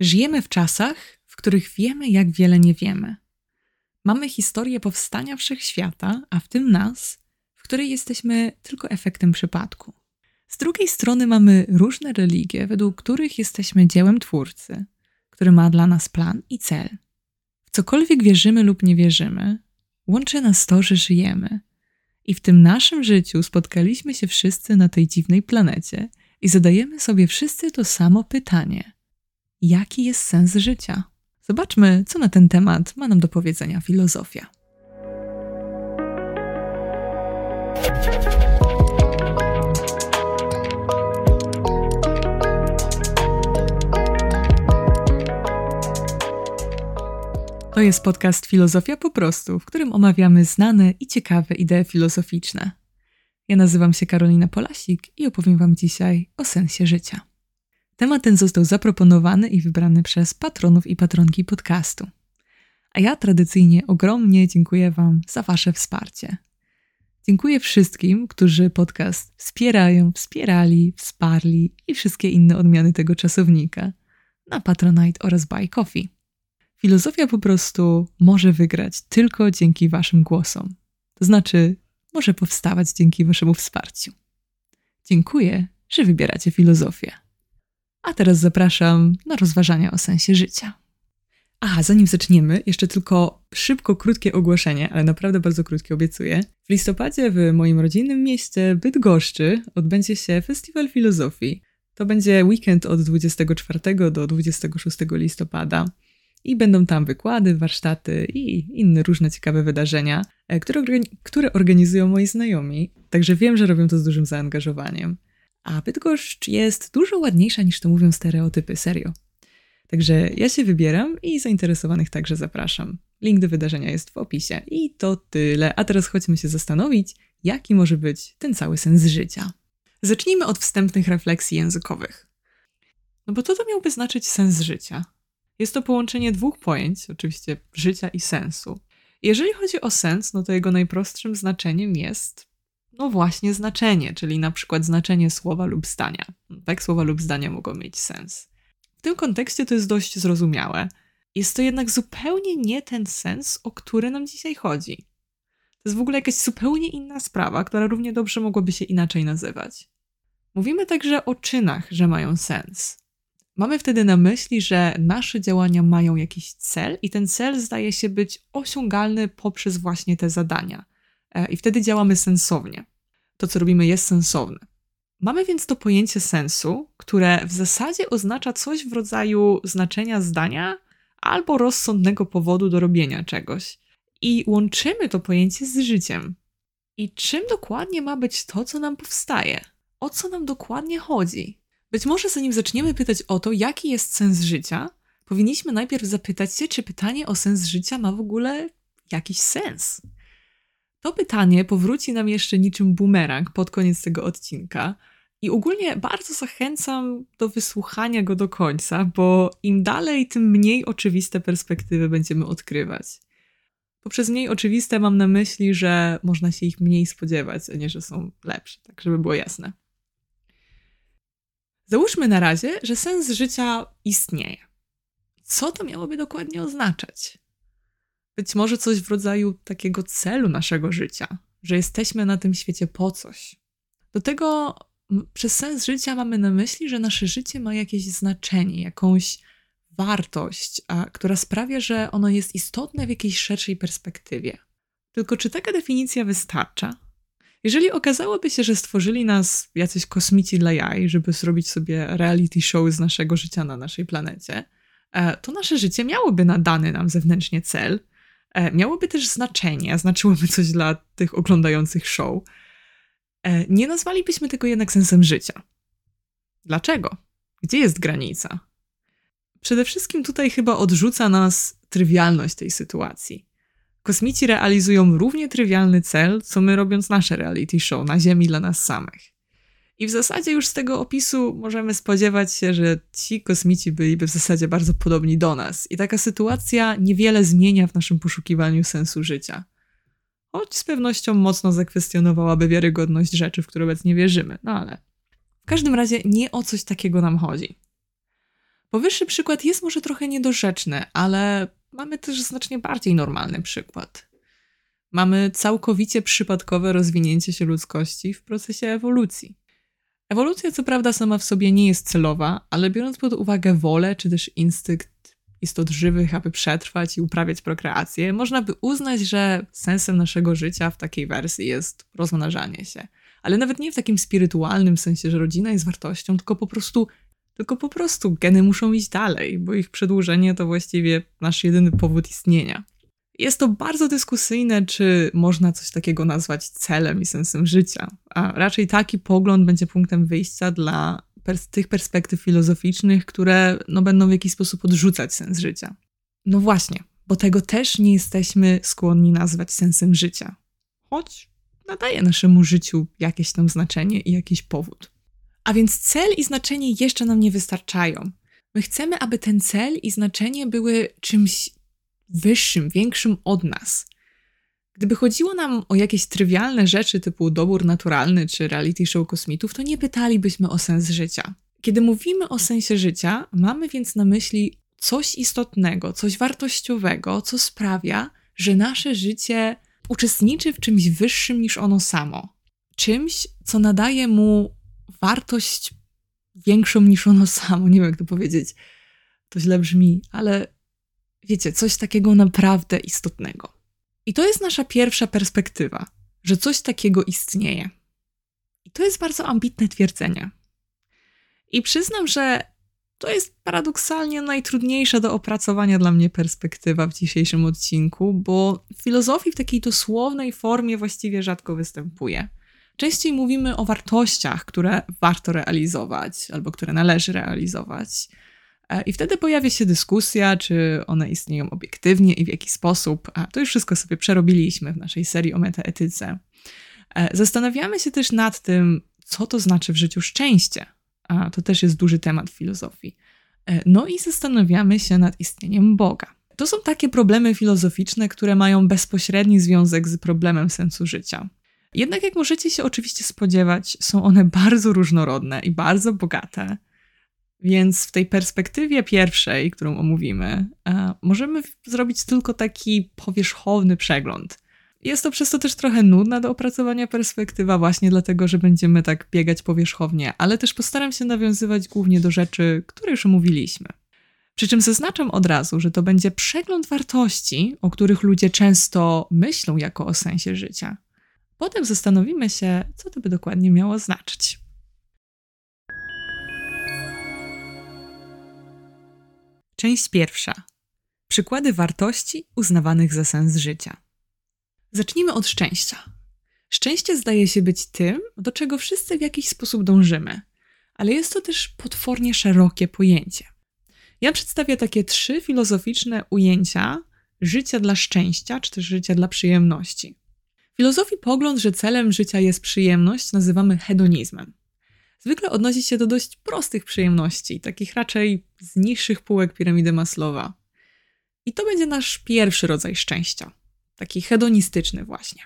Żyjemy w czasach, w których wiemy, jak wiele nie wiemy. Mamy historię powstania wszechświata, a w tym nas, w której jesteśmy tylko efektem przypadku. Z drugiej strony mamy różne religie, według których jesteśmy dziełem Twórcy, który ma dla nas plan i cel. W cokolwiek wierzymy lub nie wierzymy, łączy nas to, że żyjemy. I w tym naszym życiu spotkaliśmy się wszyscy na tej dziwnej planecie i zadajemy sobie wszyscy to samo pytanie: jaki jest sens życia? Zobaczmy, co na ten temat ma nam do powiedzenia filozofia. To jest podcast Filozofia po prostu, w którym omawiamy znane i ciekawe idee filozoficzne. Ja nazywam się Karolina Polasik i opowiem Wam dzisiaj o sensie życia. Temat ten został zaproponowany i wybrany przez patronów i patronki podcastu. A ja tradycyjnie ogromnie dziękuję Wam za Wasze wsparcie. Dziękuję wszystkim, którzy podcast wspierają, wspierali, wsparli i wszystkie inne odmiany tego czasownika na Patronite oraz Buy Coffee. Filozofia po prostu może wygrać tylko dzięki Waszym głosom. To znaczy, może powstawać dzięki Waszemu wsparciu. Dziękuję, że wybieracie filozofię. A teraz zapraszam na rozważania o sensie życia. Aha, zanim zaczniemy, jeszcze tylko szybko, krótkie ogłoszenie, ale naprawdę bardzo krótkie obiecuję. W listopadzie w moim rodzinnym mieście Bydgoszczy odbędzie się Festiwal Filozofii. To będzie weekend od 24 do 26 listopada i będą tam wykłady, warsztaty i inne różne ciekawe wydarzenia, e, które, które organizują moi znajomi, także wiem, że robią to z dużym zaangażowaniem. A Bydgoszcz jest dużo ładniejsza niż to mówią stereotypy, serio. Także ja się wybieram i zainteresowanych także zapraszam. Link do wydarzenia jest w opisie. I to tyle. A teraz chodźmy się zastanowić, jaki może być ten cały sens życia. Zacznijmy od wstępnych refleksji językowych. No bo co to miałby znaczyć sens życia? Jest to połączenie dwóch pojęć, oczywiście życia i sensu. Jeżeli chodzi o sens, no to jego najprostszym znaczeniem jest, no właśnie, znaczenie, czyli na przykład znaczenie słowa lub zdania. Tak, słowa lub zdania mogą mieć sens. W tym kontekście to jest dość zrozumiałe. Jest to jednak zupełnie nie ten sens, o który nam dzisiaj chodzi. To jest w ogóle jakaś zupełnie inna sprawa, która równie dobrze mogłaby się inaczej nazywać. Mówimy także o czynach, że mają sens. Mamy wtedy na myśli, że nasze działania mają jakiś cel i ten cel zdaje się być osiągalny poprzez właśnie te zadania. E, I wtedy działamy sensownie. To, co robimy, jest sensowne. Mamy więc to pojęcie sensu, które w zasadzie oznacza coś w rodzaju znaczenia zdania albo rozsądnego powodu do robienia czegoś. I łączymy to pojęcie z życiem. I czym dokładnie ma być to, co nam powstaje? O co nam dokładnie chodzi? Być może zanim zaczniemy pytać o to, jaki jest sens życia, powinniśmy najpierw zapytać się, czy pytanie o sens życia ma w ogóle jakiś sens. To pytanie powróci nam jeszcze niczym bumerang pod koniec tego odcinka. I ogólnie bardzo zachęcam do wysłuchania go do końca, bo im dalej, tym mniej oczywiste perspektywy będziemy odkrywać. Poprzez mniej oczywiste mam na myśli, że można się ich mniej spodziewać, a nie, że są lepsze, tak żeby było jasne. Załóżmy na razie, że sens życia istnieje. Co to miałoby dokładnie oznaczać? Być może coś w rodzaju takiego celu naszego życia, że jesteśmy na tym świecie po coś. Do tego przez sens życia mamy na myśli, że nasze życie ma jakieś znaczenie, jakąś wartość, a, która sprawia, że ono jest istotne w jakiejś szerszej perspektywie. Tylko czy taka definicja wystarcza? Jeżeli okazałoby się, że stworzyli nas jacyś kosmici dla jaj, żeby zrobić sobie reality show z naszego życia na naszej planecie, e, to nasze życie miałoby nadany nam zewnętrznie cel, miałoby też znaczenie, znaczyłoby coś dla tych oglądających show. E, nie nazwalibyśmy tego jednak sensem życia. Dlaczego? Gdzie jest granica? Przede wszystkim tutaj chyba odrzuca nas trywialność tej sytuacji. Kosmici realizują równie trywialny cel, co my robiąc nasze reality show na Ziemi dla nas samych. I w zasadzie już z tego opisu możemy spodziewać się, że ci kosmici byliby w zasadzie bardzo podobni do nas. I taka sytuacja niewiele zmienia w naszym poszukiwaniu sensu życia. Choć z pewnością mocno zakwestionowałaby wiarygodność rzeczy, w które obecnie wierzymy. No ale w każdym razie nie o coś takiego nam chodzi. Powyższy przykład jest może trochę niedorzeczny, ale mamy też znacznie bardziej normalny przykład. Mamy całkowicie przypadkowe rozwinięcie się ludzkości w procesie ewolucji. Ewolucja, co prawda, sama w sobie nie jest celowa, ale biorąc pod uwagę wolę czy też instynkt istot żywych, aby przetrwać i uprawiać prokreację, można by uznać, że sensem naszego życia w takiej wersji jest rozmnażanie się. Ale nawet nie w takim spirytualnym sensie, że rodzina jest wartością, tylko po prostu tylko po prostu geny muszą iść dalej, bo ich przedłużenie to właściwie nasz jedyny powód istnienia. Jest to bardzo dyskusyjne, czy można coś takiego nazwać celem i sensem życia, a raczej taki pogląd będzie punktem wyjścia dla pers tych perspektyw filozoficznych, które no, będą w jakiś sposób odrzucać sens życia. No właśnie, bo tego też nie jesteśmy skłonni nazwać sensem życia, choć nadaje naszemu życiu jakieś tam znaczenie i jakiś powód. A więc cel i znaczenie jeszcze nam nie wystarczają. My chcemy, aby ten cel i znaczenie były czymś wyższym, większym od nas. Gdyby chodziło nam o jakieś trywialne rzeczy typu dobór naturalny czy reality show kosmitów, to nie pytalibyśmy o sens życia. Kiedy mówimy o sensie życia, mamy więc na myśli coś istotnego, coś wartościowego, co sprawia, że nasze życie uczestniczy w czymś wyższym niż ono samo. Czymś, co nadaje mu wartość większą niż ono samo. Nie wiem, jak to powiedzieć. To źle brzmi, ale wiecie, coś takiego naprawdę istotnego. I to jest nasza pierwsza perspektywa, że coś takiego istnieje. I to jest bardzo ambitne twierdzenie. I przyznam, że to jest paradoksalnie najtrudniejsza do opracowania dla mnie perspektywa w dzisiejszym odcinku, bo w filozofii w takiej dosłownej formie właściwie rzadko występuje. Częściej mówimy o wartościach, które warto realizować albo które należy realizować. E, I wtedy pojawia się dyskusja, czy one istnieją obiektywnie i w jaki sposób. A to już wszystko sobie przerobiliśmy w naszej serii o metaetyce. E, zastanawiamy się też nad tym, co to znaczy w życiu szczęście. A to też jest duży temat w filozofii. E, no i zastanawiamy się nad istnieniem Boga. To są takie problemy filozoficzne, które mają bezpośredni związek z problemem sensu życia. Jednak, jak możecie się oczywiście spodziewać, są one bardzo różnorodne i bardzo bogate. Więc w tej perspektywie pierwszej, którą omówimy, e, możemy zrobić tylko taki powierzchowny przegląd. Jest to przez to też trochę nudna do opracowania perspektywa, właśnie dlatego, że będziemy tak biegać powierzchownie, ale też postaram się nawiązywać głównie do rzeczy, które już omówiliśmy. Przy czym zaznaczam od razu, że to będzie przegląd wartości, o których ludzie często myślą jako o sensie życia. Potem zastanowimy się, co to by dokładnie miało znaczyć. Część pierwsza. Przykłady wartości uznawanych za sens życia. Zacznijmy od szczęścia. Szczęście zdaje się być tym, do czego wszyscy w jakiś sposób dążymy, ale jest to też potwornie szerokie pojęcie. Ja przedstawię takie trzy filozoficzne ujęcia życia dla szczęścia, czy też życia dla przyjemności. W filozofii pogląd, że celem życia jest przyjemność, nazywamy hedonizmem zwykle odnosi się do dość prostych przyjemności, takich raczej z niższych półek piramidy Maslowa. I to będzie nasz pierwszy rodzaj szczęścia, taki hedonistyczny właśnie.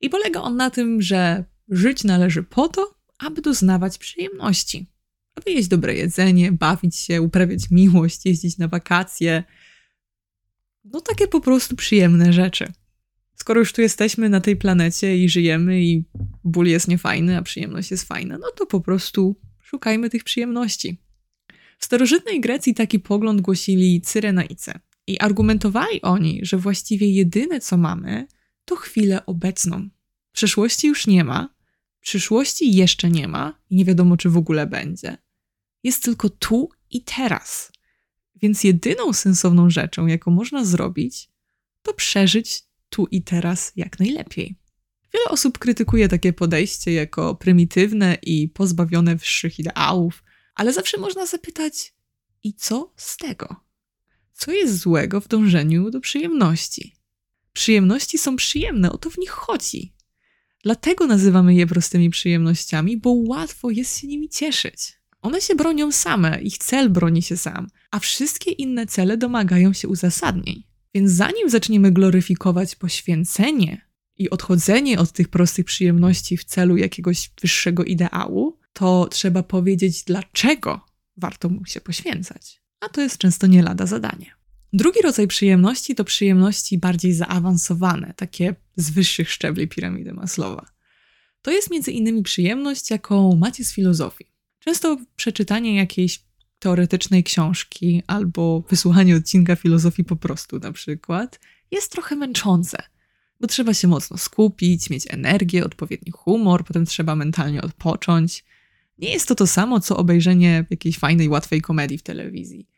I polega on na tym, że żyć należy po to, aby doznawać przyjemności. Aby jeść dobre jedzenie, bawić się, uprawiać miłość, jeździć na wakacje. No takie po prostu przyjemne rzeczy skoro już tu jesteśmy na tej planecie i żyjemy i ból jest niefajny, a przyjemność jest fajna, no to po prostu szukajmy tych przyjemności. W starożytnej Grecji taki pogląd głosili Cyrenaice i argumentowali oni, że właściwie jedyne co mamy to chwilę obecną. Przeszłości już nie ma, przyszłości jeszcze nie ma i nie wiadomo czy w ogóle będzie. Jest tylko tu i teraz. Więc jedyną sensowną rzeczą, jaką można zrobić, to przeżyć tu i teraz jak najlepiej. Wiele osób krytykuje takie podejście jako prymitywne i pozbawione wyższych ideałów, ale zawsze można zapytać: i co z tego? Co jest złego w dążeniu do przyjemności? Przyjemności są przyjemne, o to w nich chodzi. Dlatego nazywamy je prostymi przyjemnościami, bo łatwo jest się nimi cieszyć. One się bronią same, ich cel broni się sam, a wszystkie inne cele domagają się uzasadnień. Więc zanim zaczniemy gloryfikować poświęcenie i odchodzenie od tych prostych przyjemności w celu jakiegoś wyższego ideału, to trzeba powiedzieć, dlaczego warto mu się poświęcać. A to jest często nie lada zadanie. Drugi rodzaj przyjemności to przyjemności bardziej zaawansowane, takie z wyższych szczebli piramidy Maslowa. To jest między innymi przyjemność, jaką macie z filozofii. Często przeczytanie jakiejś teoretycznej książki albo wysłuchanie odcinka filozofii po prostu na przykład jest trochę męczące, bo trzeba się mocno skupić, mieć energię, odpowiedni humor, potem trzeba mentalnie odpocząć. Nie jest to to samo, co obejrzenie jakiejś fajnej, łatwej komedii w telewizji.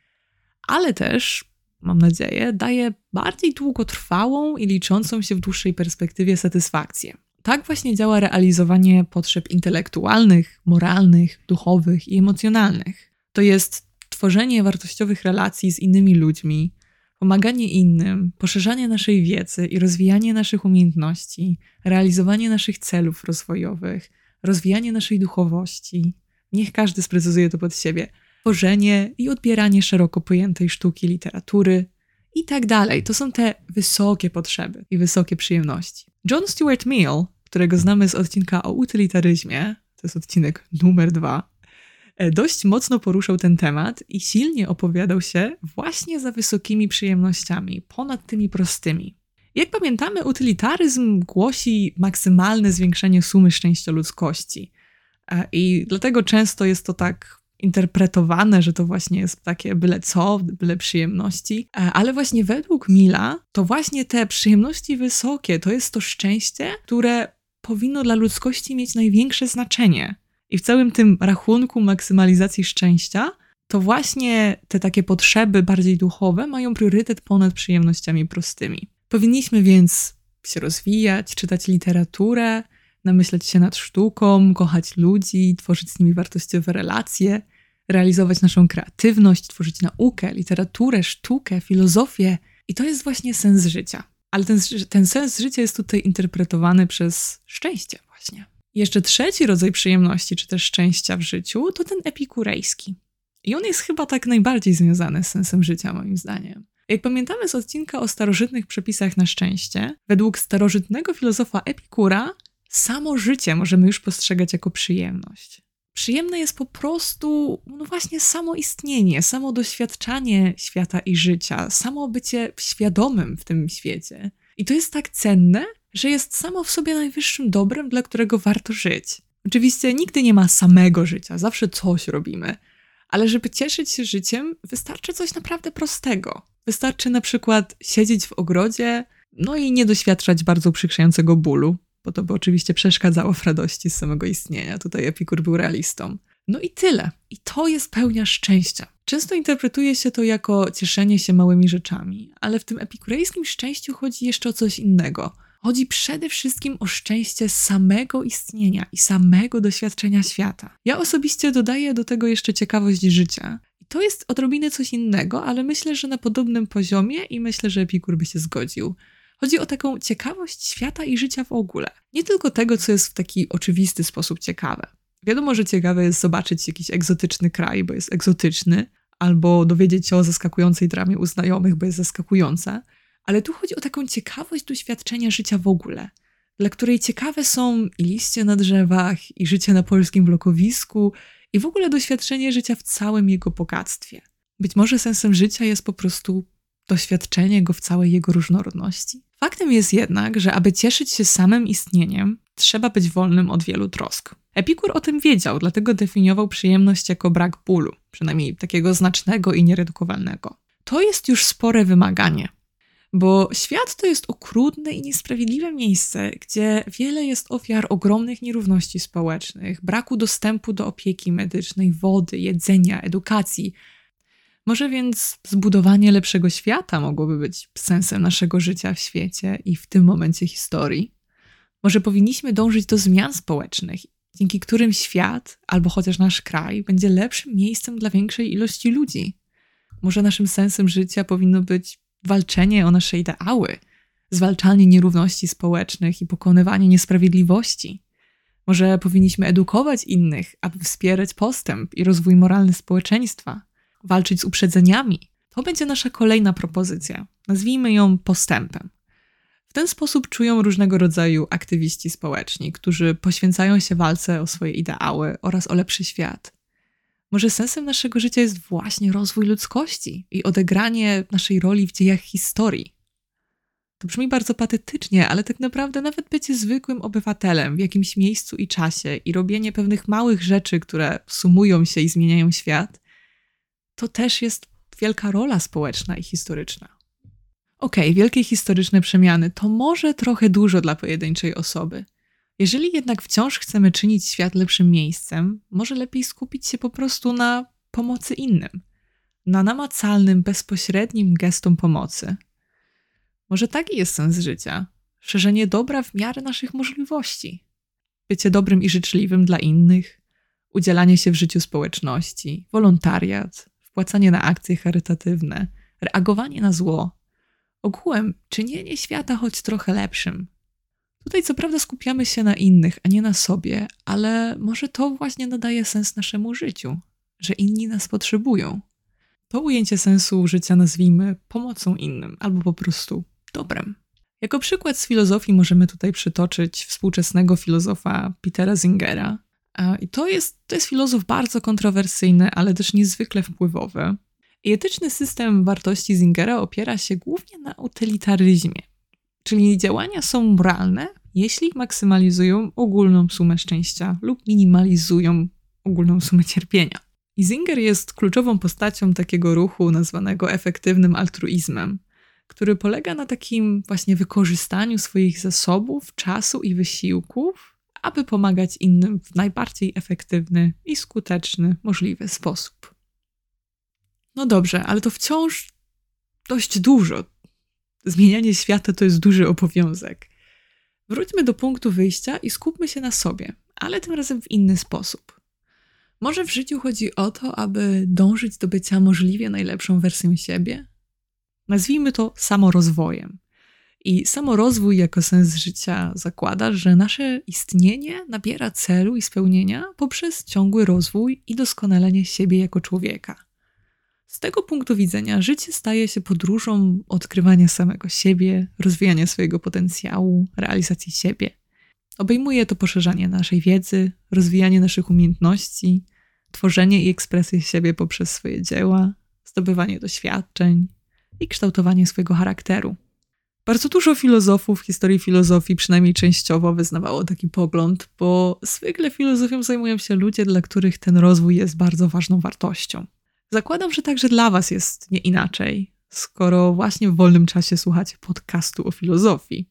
Ale też, mam nadzieję, daje bardziej długotrwałą i liczącą się w dłuższej perspektywie satysfakcję. Tak właśnie działa realizowanie potrzeb intelektualnych, moralnych, duchowych i emocjonalnych. To jest tworzenie wartościowych relacji z innymi ludźmi, pomaganie innym, poszerzanie naszej wiedzy i rozwijanie naszych umiejętności, realizowanie naszych celów rozwojowych, rozwijanie naszej duchowości. Niech każdy sprecyzuje to pod siebie. Tworzenie i odbieranie szeroko pojętej sztuki, literatury i tak dalej. To są te wysokie potrzeby i wysokie przyjemności. John Stuart Mill, którego znamy z odcinka o utylitaryzmie, to jest odcinek numer dwa, dość mocno poruszał ten temat i silnie opowiadał się właśnie za wysokimi przyjemnościami, ponad tymi prostymi. Jak pamiętamy, utylitaryzm głosi maksymalne zwiększenie sumy szczęścia ludzkości. E, I dlatego często jest to tak interpretowane, że to właśnie jest takie byle co, byle przyjemności. E, ale właśnie według Mila, to właśnie te przyjemności wysokie to jest to szczęście, które powinno dla ludzkości mieć największe znaczenie. I w całym tym rachunku maksymalizacji szczęścia, to właśnie te takie potrzeby bardziej duchowe mają priorytet ponad przyjemnościami prostymi. Powinniśmy więc się rozwijać, czytać literaturę, namyślać się nad sztuką, kochać ludzi, tworzyć z nimi wartościowe relacje, realizować naszą kreatywność, tworzyć naukę, literaturę, sztukę, filozofię. I to jest właśnie sens życia. Ale ten, ten sens życia jest tutaj interpretowany przez szczęście, właśnie. Jeszcze trzeci rodzaj przyjemności, czy też szczęścia w życiu, to ten epikurejski. I on jest chyba tak najbardziej związany z sensem życia, moim zdaniem. Jak pamiętamy z odcinka o starożytnych przepisach na szczęście, według starożytnego filozofa Epikura, samo życie możemy już postrzegać jako przyjemność. Przyjemne jest po prostu, no właśnie, samo istnienie, samo doświadczanie świata i życia, samo bycie świadomym w tym świecie. I to jest tak cenne, że jest samo w sobie najwyższym dobrem, dla którego warto żyć. Oczywiście nigdy nie ma samego życia, zawsze coś robimy. Ale żeby cieszyć się życiem, wystarczy coś naprawdę prostego. Wystarczy na przykład siedzieć w ogrodzie, no i nie doświadczać bardzo uprzykrzającego bólu, bo to by oczywiście przeszkadzało w radości z samego istnienia. Tutaj Epikur był realistą. No i tyle. I to jest pełnia szczęścia. Często interpretuje się to jako cieszenie się małymi rzeczami, ale w tym epikurejskim szczęściu chodzi jeszcze o coś innego. Chodzi przede wszystkim o szczęście samego istnienia i samego doświadczenia świata. Ja osobiście dodaję do tego jeszcze ciekawość życia. To jest odrobinę coś innego, ale myślę, że na podobnym poziomie i myślę, że Epikur by się zgodził. Chodzi o taką ciekawość świata i życia w ogóle. Nie tylko tego, co jest w taki oczywisty sposób ciekawe. Wiadomo, że ciekawe jest zobaczyć jakiś egzotyczny kraj, bo jest egzotyczny, albo dowiedzieć się o zaskakującej dramie u znajomych, bo jest zaskakująca, ale tu chodzi o taką ciekawość doświadczenia życia w ogóle, dla której ciekawe są i liście na drzewach, i życie na polskim blokowisku, i w ogóle doświadczenie życia w całym jego bogactwie. Być może sensem życia jest po prostu doświadczenie go w całej jego różnorodności. Faktem jest jednak, że aby cieszyć się samym istnieniem, trzeba być wolnym od wielu trosk. Epikur o tym wiedział, dlatego definiował przyjemność jako brak bólu, przynajmniej takiego znacznego i nieredukowalnego. To jest już spore wymaganie, bo świat to jest okrutne i niesprawiedliwe miejsce, gdzie wiele jest ofiar ogromnych nierówności społecznych, braku dostępu do opieki medycznej, wody, jedzenia, edukacji, może więc zbudowanie lepszego świata mogłoby być sensem naszego życia w świecie i w tym momencie historii. Może powinniśmy dążyć do zmian społecznych, dzięki którym świat, albo chociaż nasz kraj, będzie lepszym miejscem dla większej ilości ludzi. Może naszym sensem życia powinno być walczenie o nasze ideały, zwalczanie nierówności społecznych i pokonywanie niesprawiedliwości. Może powinniśmy edukować innych, aby wspierać postęp i rozwój moralny społeczeństwa walczyć z uprzedzeniami. To będzie nasza kolejna propozycja. Nazwijmy ją postępem. W ten sposób czują różnego rodzaju aktywiści społeczni, którzy poświęcają się walce o swoje ideały oraz o lepszy świat. Może sensem naszego życia jest właśnie rozwój ludzkości i odegranie naszej roli w dziejach historii. To brzmi bardzo patetycznie, ale tak naprawdę nawet bycie zwykłym obywatelem w jakimś miejscu i czasie i robienie pewnych małych rzeczy, które sumują się i zmieniają świat, to też jest wielka rola społeczna i historyczna. Okej, okay, wielkie historyczne przemiany to może trochę dużo dla pojedynczej osoby. Jeżeli jednak wciąż chcemy czynić świat lepszym miejscem, może lepiej skupić się po prostu na pomocy innym, na namacalnym, bezpośrednim gestom pomocy. Może taki jest sens życia szerzenie dobra w miarę naszych możliwości. Bycie dobrym i życzliwym dla innych, udzielanie się w życiu społeczności, wolontariat, wpłacanie na akcje charytatywne, reagowanie na zło, ogółem czynienie świata choć trochę lepszym. Tutaj co prawda skupiamy się na innych, a nie na sobie, ale może to właśnie nadaje sens naszemu życiu, że inni nas potrzebują. To ujęcie sensu życia nazwijmy pomocą innym albo po prostu dobrem. Jako przykład z filozofii możemy tutaj przytoczyć współczesnego filozofa Petera Zingera, i to jest, to jest filozof bardzo kontrowersyjny, ale też niezwykle wpływowy. I etyczny system wartości Zingera opiera się głównie na utylitaryzmie, czyli działania są moralne, jeśli maksymalizują ogólną sumę szczęścia lub minimalizują ogólną sumę cierpienia. I Zinger jest kluczową postacią takiego ruchu nazwanego efektywnym altruizmem, który polega na takim właśnie wykorzystaniu swoich zasobów, czasu i wysiłków aby pomagać innym w najbardziej efektywny i skuteczny możliwy sposób. No dobrze, ale to wciąż dość dużo. Zmienianie świata to jest duży obowiązek. Wróćmy do punktu wyjścia i skupmy się na sobie, ale tym razem w inny sposób. Może w życiu chodzi o to, aby dążyć do bycia możliwie najlepszą wersją siebie? Nazwijmy to samorozwojem. I samorozwój jako sens życia zakłada, że nasze istnienie nabiera celu i spełnienia poprzez ciągły rozwój i doskonalenie siebie jako człowieka. Z tego punktu widzenia życie staje się podróżą odkrywania samego siebie, rozwijania swojego potencjału, realizacji siebie. Obejmuje to poszerzanie naszej wiedzy, rozwijanie naszych umiejętności, tworzenie i ekspresję siebie poprzez swoje dzieła, zdobywanie doświadczeń i kształtowanie swojego charakteru. Bardzo dużo filozofów historii filozofii, przynajmniej częściowo, wyznawało taki pogląd, bo zwykle filozofią zajmują się ludzie, dla których ten rozwój jest bardzo ważną wartością. Zakładam, że także dla Was jest nie inaczej, skoro właśnie w wolnym czasie słuchacie podcastu o filozofii.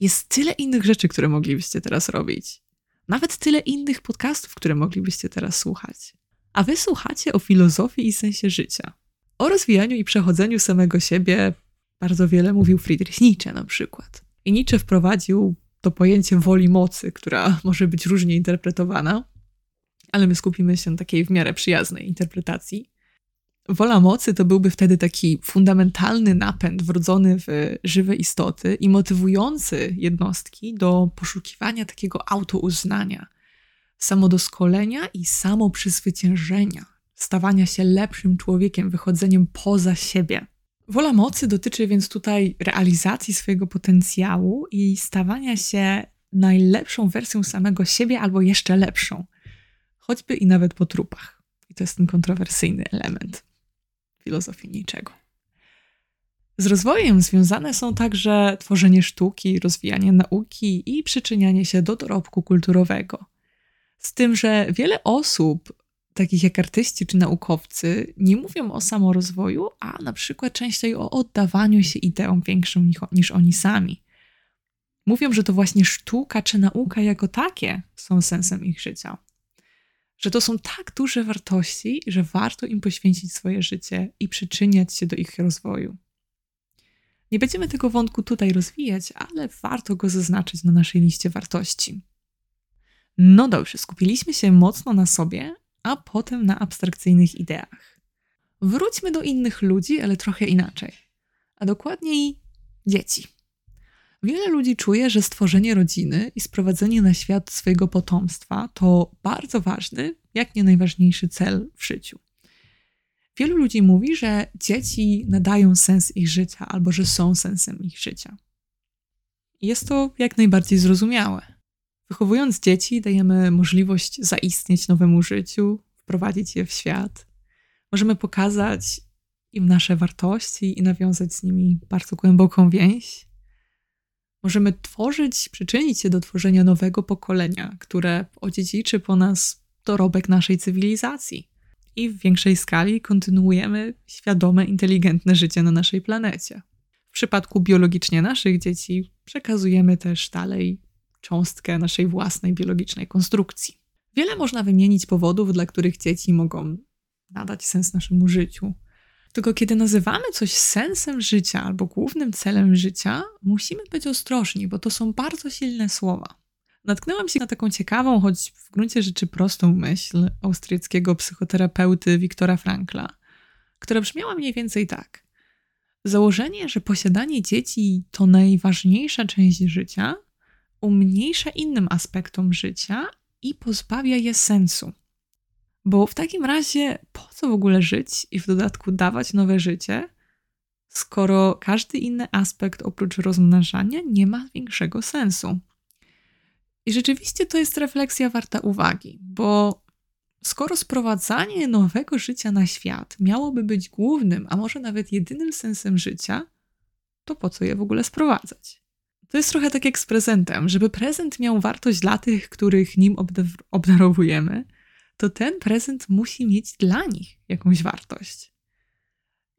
Jest tyle innych rzeczy, które moglibyście teraz robić. Nawet tyle innych podcastów, które moglibyście teraz słuchać. A Wy słuchacie o filozofii i sensie życia. O rozwijaniu i przechodzeniu samego siebie bardzo wiele mówił Friedrich Nietzsche na przykład. I Nietzsche wprowadził to pojęcie woli mocy, która może być różnie interpretowana, ale my skupimy się na takiej w miarę przyjaznej interpretacji. Wola mocy to byłby wtedy taki fundamentalny napęd wrodzony w żywe istoty i motywujący jednostki do poszukiwania takiego autouznania, samodoskolenia i samoprzezwyciężenia, stawania się lepszym człowiekiem, wychodzeniem poza siebie. Wola mocy dotyczy więc tutaj realizacji swojego potencjału i stawania się najlepszą wersją samego siebie albo jeszcze lepszą, choćby i nawet po trupach. I to jest ten kontrowersyjny element filozofii niczego. Z rozwojem związane są także tworzenie sztuki, rozwijanie nauki i przyczynianie się do dorobku kulturowego. Z tym, że wiele osób takich jak artyści czy naukowcy, nie mówią o samorozwoju, a na przykład częściej o oddawaniu się ideom większym niż oni sami. Mówią, że to właśnie sztuka czy nauka jako takie są sensem ich życia. Że to są tak duże wartości, że warto im poświęcić swoje życie i przyczyniać się do ich rozwoju. Nie będziemy tego wątku tutaj rozwijać, ale warto go zaznaczyć na naszej liście wartości. No dobrze, skupiliśmy się mocno na sobie, a potem na abstrakcyjnych ideach. Wróćmy do innych ludzi, ale trochę inaczej, a dokładniej dzieci. Wiele ludzi czuje, że stworzenie rodziny i sprowadzenie na świat swojego potomstwa to bardzo ważny, jak nie najważniejszy cel w życiu. Wielu ludzi mówi, że dzieci nadają sens ich życia albo że są sensem ich życia. Jest to jak najbardziej zrozumiałe. Wychowując dzieci, dajemy możliwość zaistnieć nowemu życiu, wprowadzić je w świat. Możemy pokazać im nasze wartości i nawiązać z nimi bardzo głęboką więź. Możemy tworzyć, przyczynić się do tworzenia nowego pokolenia, które odziedziczy po nas dorobek naszej cywilizacji. I w większej skali kontynuujemy świadome, inteligentne życie na naszej planecie. W przypadku biologicznie naszych dzieci przekazujemy też dalej cząstkę naszej własnej biologicznej konstrukcji. Wiele można wymienić powodów, dla których dzieci mogą nadać sens naszemu życiu. Tylko kiedy nazywamy coś sensem życia albo głównym celem życia, musimy być ostrożni, bo to są bardzo silne słowa. Natknęłam się na taką ciekawą, choć w gruncie rzeczy prostą myśl austriackiego psychoterapeuty Wiktora Frankla, która brzmiała mniej więcej tak. Założenie, że posiadanie dzieci to najważniejsza część życia, umniejsza innym aspektom życia i pozbawia je sensu. Bo w takim razie po co w ogóle żyć i w dodatku dawać nowe życie, skoro każdy inny aspekt oprócz rozmnażania nie ma większego sensu? I rzeczywiście to jest refleksja warta uwagi, bo skoro sprowadzanie nowego życia na świat miałoby być głównym, a może nawet jedynym sensem życia, to po co je w ogóle sprowadzać? To jest trochę tak jak z prezentem. Żeby prezent miał wartość dla tych, których nim obdarowujemy, to ten prezent musi mieć dla nich jakąś wartość.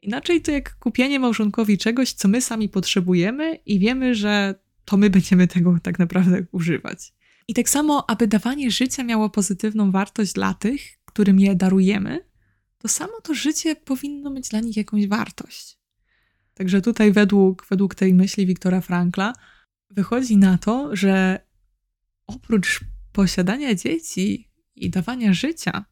Inaczej to jak kupienie małżonkowi czegoś, co my sami potrzebujemy i wiemy, że to my będziemy tego tak naprawdę używać. I tak samo, aby dawanie życia miało pozytywną wartość dla tych, którym je darujemy, to samo to życie powinno mieć dla nich jakąś wartość. Także tutaj według, według tej myśli Wiktora Frankla wychodzi na to, że oprócz posiadania dzieci i dawania życia,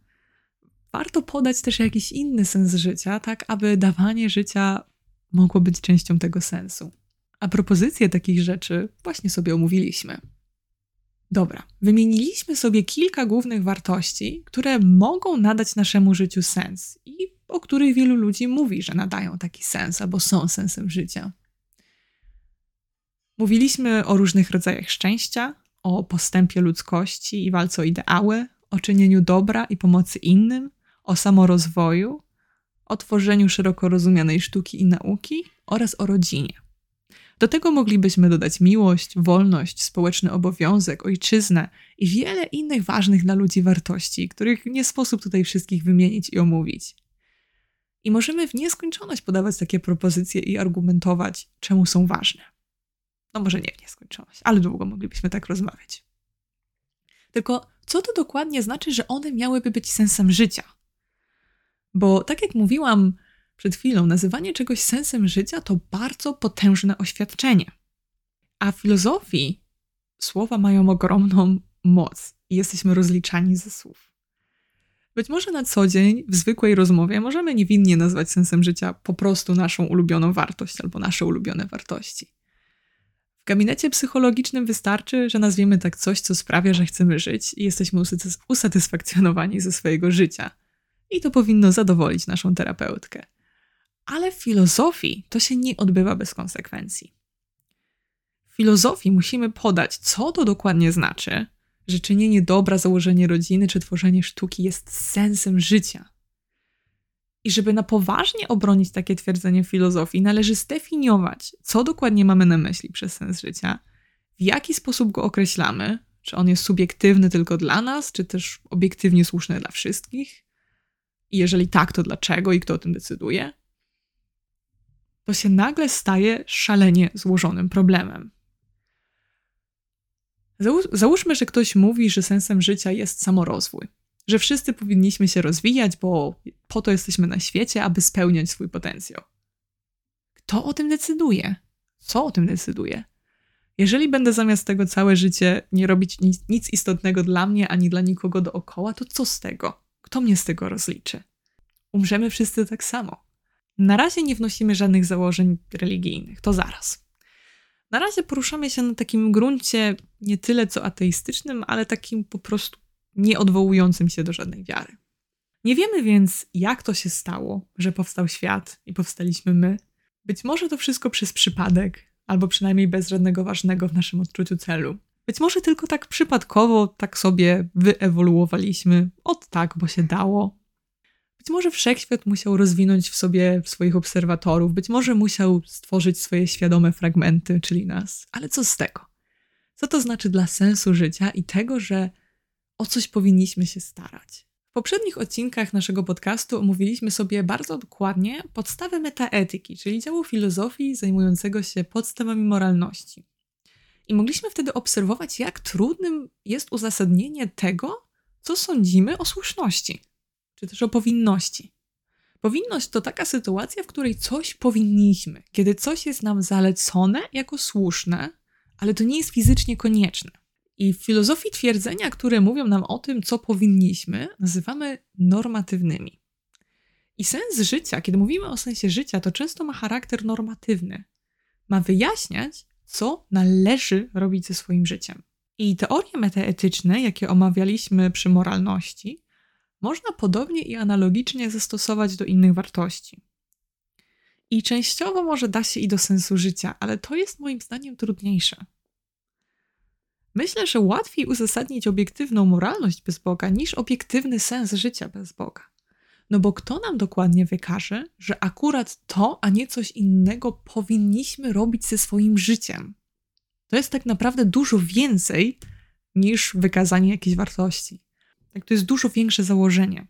warto podać też jakiś inny sens życia, tak aby dawanie życia mogło być częścią tego sensu. A propozycje takich rzeczy właśnie sobie omówiliśmy. Dobra, wymieniliśmy sobie kilka głównych wartości, które mogą nadać naszemu życiu sens i o których wielu ludzi mówi, że nadają taki sens albo są sensem życia. Mówiliśmy o różnych rodzajach szczęścia, o postępie ludzkości i walce o ideały, o czynieniu dobra i pomocy innym, o samorozwoju, o tworzeniu szeroko rozumianej sztuki i nauki oraz o rodzinie. Do tego moglibyśmy dodać miłość, wolność, społeczny obowiązek, ojczyznę i wiele innych ważnych dla ludzi wartości, których nie sposób tutaj wszystkich wymienić i omówić. I możemy w nieskończoność podawać takie propozycje i argumentować, czemu są ważne. No może nie w nieskończoność, ale długo moglibyśmy tak rozmawiać. Tylko co to dokładnie znaczy, że one miałyby być sensem życia? Bo tak jak mówiłam przed chwilą, nazywanie czegoś sensem życia to bardzo potężne oświadczenie. A w filozofii słowa mają ogromną moc i jesteśmy rozliczani ze słów. Być może na co dzień, w zwykłej rozmowie, możemy niewinnie nazwać sensem życia po prostu naszą ulubioną wartość albo nasze ulubione wartości. W gabinecie psychologicznym wystarczy, że nazwiemy tak coś, co sprawia, że chcemy żyć i jesteśmy usatysfakcjonowani ze swojego życia. I to powinno zadowolić naszą terapeutkę. Ale w filozofii to się nie odbywa bez konsekwencji. W filozofii musimy podać, co to dokładnie znaczy, że czynienie dobra, założenie rodziny czy tworzenie sztuki jest sensem życia. I żeby na poważnie obronić takie twierdzenie w filozofii, należy zdefiniować, co dokładnie mamy na myśli przez sens życia, w jaki sposób go określamy, czy on jest subiektywny tylko dla nas, czy też obiektywnie słuszny dla wszystkich. I jeżeli tak, to dlaczego i kto o tym decyduje? To się nagle staje szalenie złożonym problemem. Załóżmy, że ktoś mówi, że sensem życia jest samorozwój że wszyscy powinniśmy się rozwijać, bo po to jesteśmy na świecie, aby spełniać swój potencjał. Kto o tym decyduje? Co o tym decyduje? Jeżeli będę zamiast tego całe życie nie robić nic, nic istotnego dla mnie ani dla nikogo dookoła, to co z tego? Kto mnie z tego rozliczy? Umrzemy wszyscy tak samo. Na razie nie wnosimy żadnych założeń religijnych, to zaraz. Na razie poruszamy się na takim gruncie nie tyle co ateistycznym, ale takim po prostu nie odwołującym się do żadnej wiary. Nie wiemy więc, jak to się stało, że powstał świat i powstaliśmy my. Być może to wszystko przez przypadek, albo przynajmniej bez żadnego ważnego w naszym odczuciu celu. Być może tylko tak przypadkowo, tak sobie wyewoluowaliśmy, od tak, bo się dało. Być może wszechświat musiał rozwinąć w sobie swoich obserwatorów, być może musiał stworzyć swoje świadome fragmenty, czyli nas. Ale co z tego? Co to znaczy dla sensu życia i tego, że o coś powinniśmy się starać? W poprzednich odcinkach naszego podcastu omówiliśmy sobie bardzo dokładnie podstawę metaetyki, czyli działu filozofii zajmującego się podstawami moralności. I mogliśmy wtedy obserwować, jak trudnym jest uzasadnienie tego, co sądzimy o słuszności, czy też o powinności. Powinność to taka sytuacja, w której coś powinniśmy, kiedy coś jest nam zalecone jako słuszne, ale to nie jest fizycznie konieczne. I w filozofii twierdzenia, które mówią nam o tym, co powinniśmy, nazywamy normatywnymi. I sens życia, kiedy mówimy o sensie życia, to często ma charakter normatywny. Ma wyjaśniać, co należy robić ze swoim życiem. I teorie metaetyczne, jakie omawialiśmy przy moralności, można podobnie i analogicznie zastosować do innych wartości. I częściowo może da się i do sensu życia, ale to jest moim zdaniem trudniejsze. Myślę, że łatwiej uzasadnić obiektywną moralność bez Boga niż obiektywny sens życia bez Boga. No bo kto nam dokładnie wykaże, że akurat to, a nie coś innego powinniśmy robić ze swoim życiem? To jest tak naprawdę dużo więcej niż wykazanie jakiejś wartości. Tak, to jest dużo większe założenie.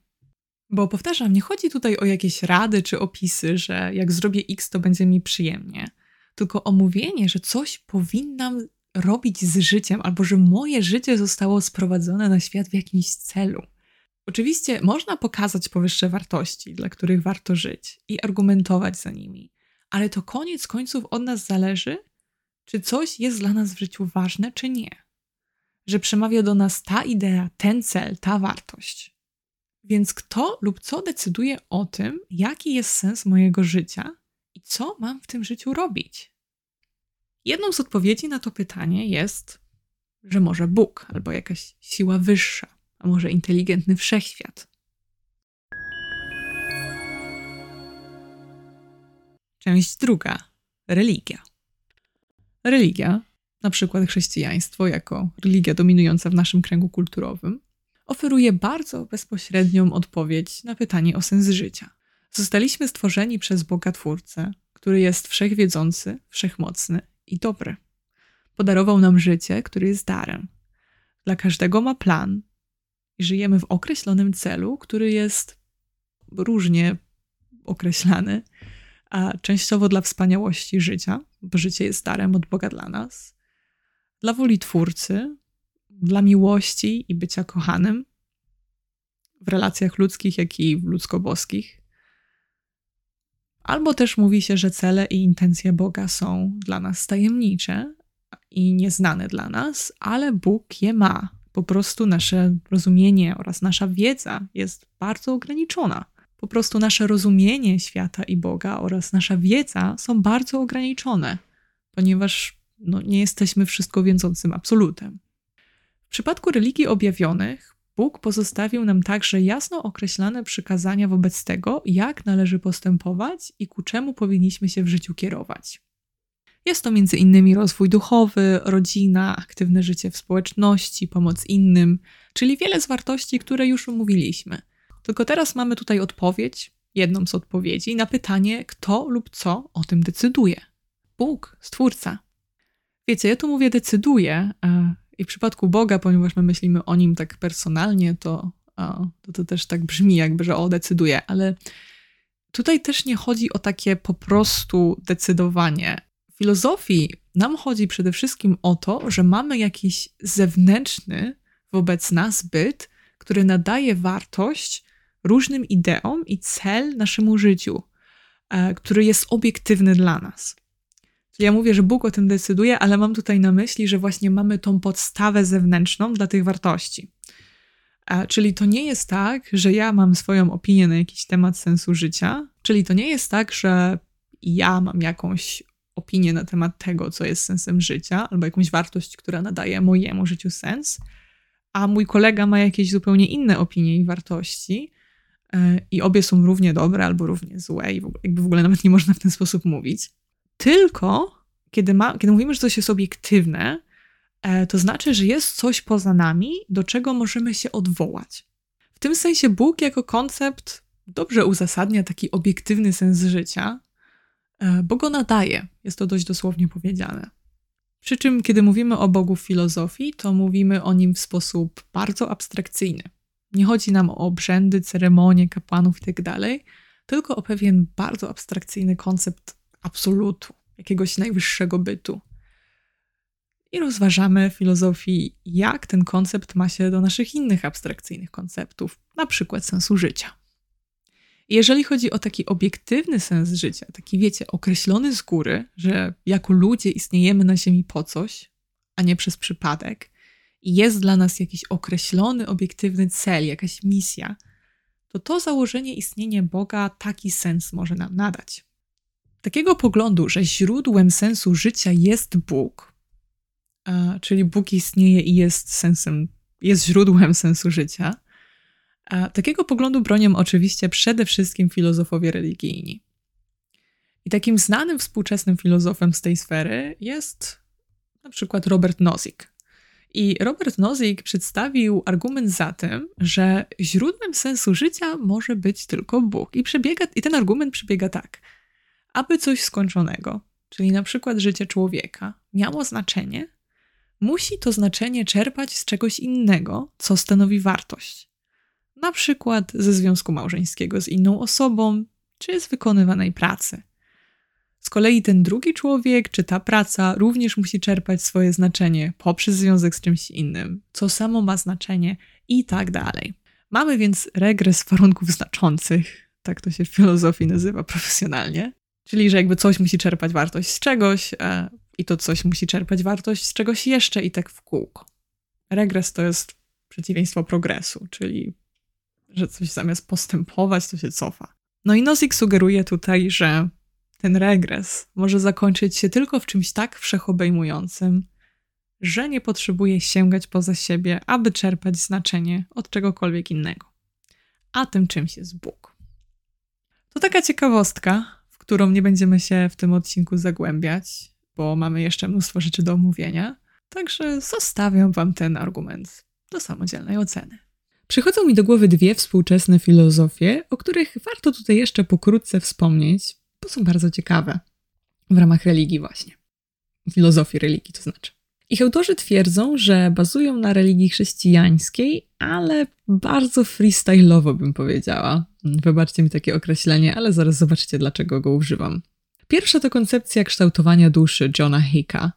Bo powtarzam, nie chodzi tutaj o jakieś rady czy opisy, że jak zrobię X, to będzie mi przyjemnie. Tylko o mówienie, że coś powinnam robić z życiem, albo że moje życie zostało sprowadzone na świat w jakimś celu. Oczywiście można pokazać powyższe wartości, dla których warto żyć i argumentować za nimi, ale to koniec końców od nas zależy, czy coś jest dla nas w życiu ważne, czy nie. Że przemawia do nas ta idea, ten cel, ta wartość. Więc kto lub co decyduje o tym, jaki jest sens mojego życia i co mam w tym życiu robić? Jedną z odpowiedzi na to pytanie jest, że może Bóg albo jakaś siła wyższa a może inteligentny wszechświat. Część druga. Religia. Religia, na przykład chrześcijaństwo jako religia dominująca w naszym kręgu kulturowym, oferuje bardzo bezpośrednią odpowiedź na pytanie o sens życia. Zostaliśmy stworzeni przez Boga Twórcę, który jest wszechwiedzący, wszechmocny i dobry. Podarował nam życie, który jest darem. Dla każdego ma plan, i żyjemy w określonym celu, który jest różnie określany, a częściowo dla wspaniałości życia, bo życie jest darem od Boga dla nas, dla woli Twórcy, dla miłości i bycia kochanym w relacjach ludzkich, jak i ludzko-boskich. Albo też mówi się, że cele i intencje Boga są dla nas tajemnicze i nieznane dla nas, ale Bóg je ma po prostu nasze rozumienie oraz nasza wiedza jest bardzo ograniczona. Po prostu nasze rozumienie świata i Boga oraz nasza wiedza są bardzo ograniczone, ponieważ no, nie jesteśmy wszystko wiedzącym absolutem. W przypadku religii objawionych, Bóg pozostawił nam także jasno określone przykazania wobec tego, jak należy postępować i ku czemu powinniśmy się w życiu kierować. Jest to innymi rozwój duchowy, rodzina, aktywne życie w społeczności, pomoc innym, czyli wiele z wartości, które już omówiliśmy. Tylko teraz mamy tutaj odpowiedź, jedną z odpowiedzi na pytanie, kto lub co o tym decyduje. Bóg, Stwórca. Wiecie, ja tu mówię decyduje i w przypadku Boga, ponieważ my myślimy o Nim tak personalnie, to, to, to też tak brzmi jakby, że o, decyduje, ale tutaj też nie chodzi o takie po prostu decydowanie filozofii nam chodzi przede wszystkim o to, że mamy jakiś zewnętrzny wobec nas byt, który nadaje wartość różnym ideom i cel naszemu życiu, e, który jest obiektywny dla nas. Ja mówię, że Bóg o tym decyduje, ale mam tutaj na myśli, że właśnie mamy tą podstawę zewnętrzną dla tych wartości. Czyli to nie jest tak, że ja mam swoją opinię na jakiś temat sensu życia, czyli to nie jest tak, że ja mam jakąś opinię na temat tego, co jest sensem życia, albo jakąś wartość, która nadaje mojemu życiu sens, a mój kolega ma jakieś zupełnie inne opinie i wartości, e, i obie są równie dobre albo równie złe, i jakby w ogóle nawet nie można w ten sposób mówić. Tylko kiedy, ma, kiedy mówimy, że coś jest obiektywne, E, to znaczy, że jest coś poza nami, do czego możemy się odwołać. W tym sensie Bóg jako koncept dobrze uzasadnia taki obiektywny sens życia, e, bo go nadaje. Jest to dość dosłownie powiedziane. Przy czym, kiedy mówimy o Bogu w filozofii, to mówimy o nim w sposób bardzo abstrakcyjny. Nie chodzi nam o obrzędy, ceremonie, kapłanów itd., tak tylko o pewien bardzo abstrakcyjny koncept absolutu, jakiegoś najwyższego bytu. I rozważamy w filozofii, jak ten koncept ma się do naszych innych abstrakcyjnych konceptów, na przykład sensu życia. jeżeli chodzi o taki obiektywny sens życia, taki wiecie, określony z góry, że jako ludzie istniejemy na Ziemi po coś, a nie przez przypadek, i jest dla nas jakiś określony, obiektywny cel, jakaś misja, to to założenie istnienia Boga taki sens może nam nadać. Takiego poglądu, że źródłem sensu życia jest Bóg, czyli Bóg istnieje i jest sensem, jest źródłem sensu życia, takiego poglądu bronią oczywiście przede wszystkim filozofowie religijni. I takim znanym współczesnym filozofem z tej sfery jest na przykład Robert Nozick. I Robert Nozick przedstawił argument za tym, że źródłem sensu życia może być tylko Bóg. I, przebiega, I ten argument przebiega tak. Aby coś skończonego, czyli na przykład życie człowieka, miało znaczenie, musi to znaczenie czerpać z czegoś innego, co stanowi wartość. Na przykład ze związku małżeńskiego z inną osobą, czy z wykonywanej pracy. Z kolei ten drugi człowiek, czy ta praca również musi czerpać swoje znaczenie poprzez związek z czymś innym, co samo ma znaczenie i tak dalej. Mamy więc regres warunków znaczących, tak to się w filozofii nazywa profesjonalnie, czyli że jakby coś musi czerpać wartość z czegoś e, i to coś musi czerpać wartość z czegoś jeszcze i tak w kółko. Regres to jest przeciwieństwo progresu, czyli że coś zamiast postępować, to się cofa. No i Nozick sugeruje tutaj, że ten regres może zakończyć się tylko w czymś tak wszechobejmującym, że nie potrzebuje sięgać poza siebie, aby czerpać znaczenie od czegokolwiek innego. A tym czymś jest Bóg. To taka ciekawostka, którą nie będziemy się w tym odcinku zagłębiać, bo mamy jeszcze mnóstwo rzeczy do omówienia. Także zostawiam Wam ten argument do samodzielnej oceny. Przychodzą mi do głowy dwie współczesne filozofie, o których warto tutaj jeszcze pokrótce wspomnieć, bo są bardzo ciekawe w ramach religii właśnie. Filozofii religii to znaczy. Ich autorzy twierdzą, że bazują na religii chrześcijańskiej, ale bardzo freestyle'owo bym powiedziała. Wybaczcie mi takie określenie, ale zaraz zobaczycie, dlaczego go używam. Pierwsza to koncepcja kształtowania duszy Johna Hicka.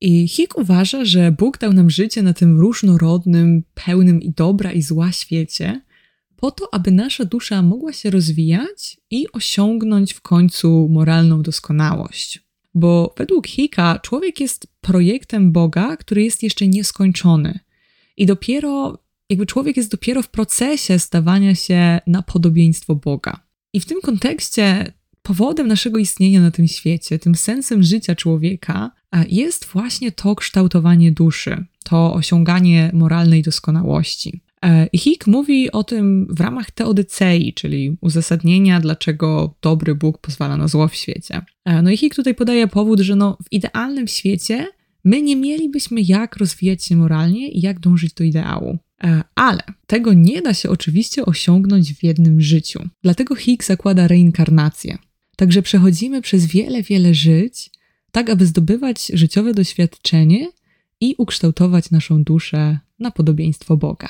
I Hick uważa, że Bóg dał nam życie na tym różnorodnym, pełnym i dobra i zła świecie, po to, aby nasza dusza mogła się rozwijać i osiągnąć w końcu moralną doskonałość. Bo według Hicka człowiek jest projektem Boga, który jest jeszcze nieskończony. I dopiero, jakby człowiek jest dopiero w procesie stawania się na podobieństwo Boga. I w tym kontekście powodem naszego istnienia na tym świecie, tym sensem życia człowieka jest właśnie to kształtowanie duszy, to osiąganie moralnej doskonałości. E, Hick mówi o tym w ramach teodycei, czyli uzasadnienia, dlaczego dobry Bóg pozwala na zło w świecie. E, no i Hick tutaj podaje powód, że no, w idealnym świecie my nie mielibyśmy jak rozwijać się moralnie i jak dążyć do ideału. E, ale tego nie da się oczywiście osiągnąć w jednym życiu. Dlatego Hick zakłada reinkarnację. Także przechodzimy przez wiele, wiele żyć, tak aby zdobywać życiowe doświadczenie i ukształtować naszą duszę na podobieństwo Boga.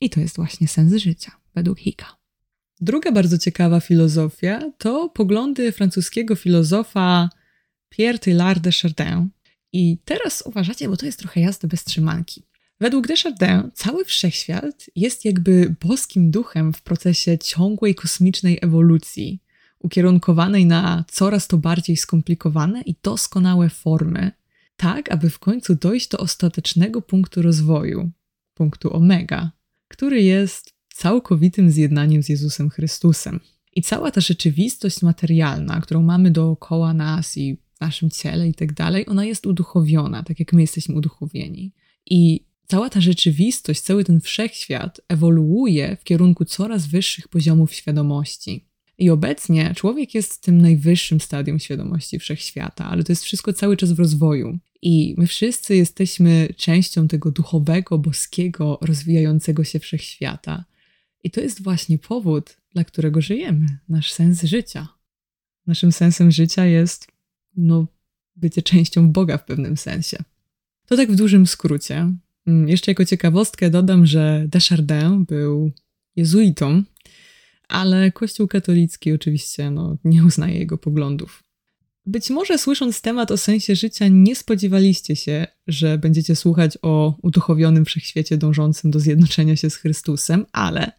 I to jest właśnie sens życia, według Hicka. Druga bardzo ciekawa filozofia to poglądy francuskiego filozofa Pierre Teilhard de Chardin. I teraz uważacie, bo to jest trochę jazdy bez trzymanki. Według Desjardins cały wszechświat jest jakby boskim duchem w procesie ciągłej kosmicznej ewolucji, ukierunkowanej na coraz to bardziej skomplikowane i doskonałe formy, tak aby w końcu dojść do ostatecznego punktu rozwoju, punktu omega, który jest całkowitym zjednaniem z Jezusem Chrystusem. I cała ta rzeczywistość materialna, którą mamy dookoła nas i w naszym ciele i tak dalej, ona jest uduchowiona, tak jak my jesteśmy uduchowieni. I cała ta rzeczywistość, cały ten wszechświat ewoluuje w kierunku coraz wyższych poziomów świadomości. I obecnie człowiek jest w tym najwyższym stadium świadomości wszechświata, ale to jest wszystko cały czas w rozwoju. I my wszyscy jesteśmy częścią tego duchowego, boskiego, rozwijającego się wszechświata. I to jest właśnie powód, dla którego żyjemy, nasz sens życia. Naszym sensem życia jest, no, bycie częścią Boga w pewnym sensie. To tak w dużym skrócie. Mm, jeszcze jako ciekawostkę dodam, że Desjardins był jezuitą, ale Kościół katolicki oczywiście no, nie uznaje jego poglądów. Być może słysząc temat o sensie życia, nie spodziewaliście się, że będziecie słuchać o uduchowionym wszechświecie dążącym do zjednoczenia się z Chrystusem, ale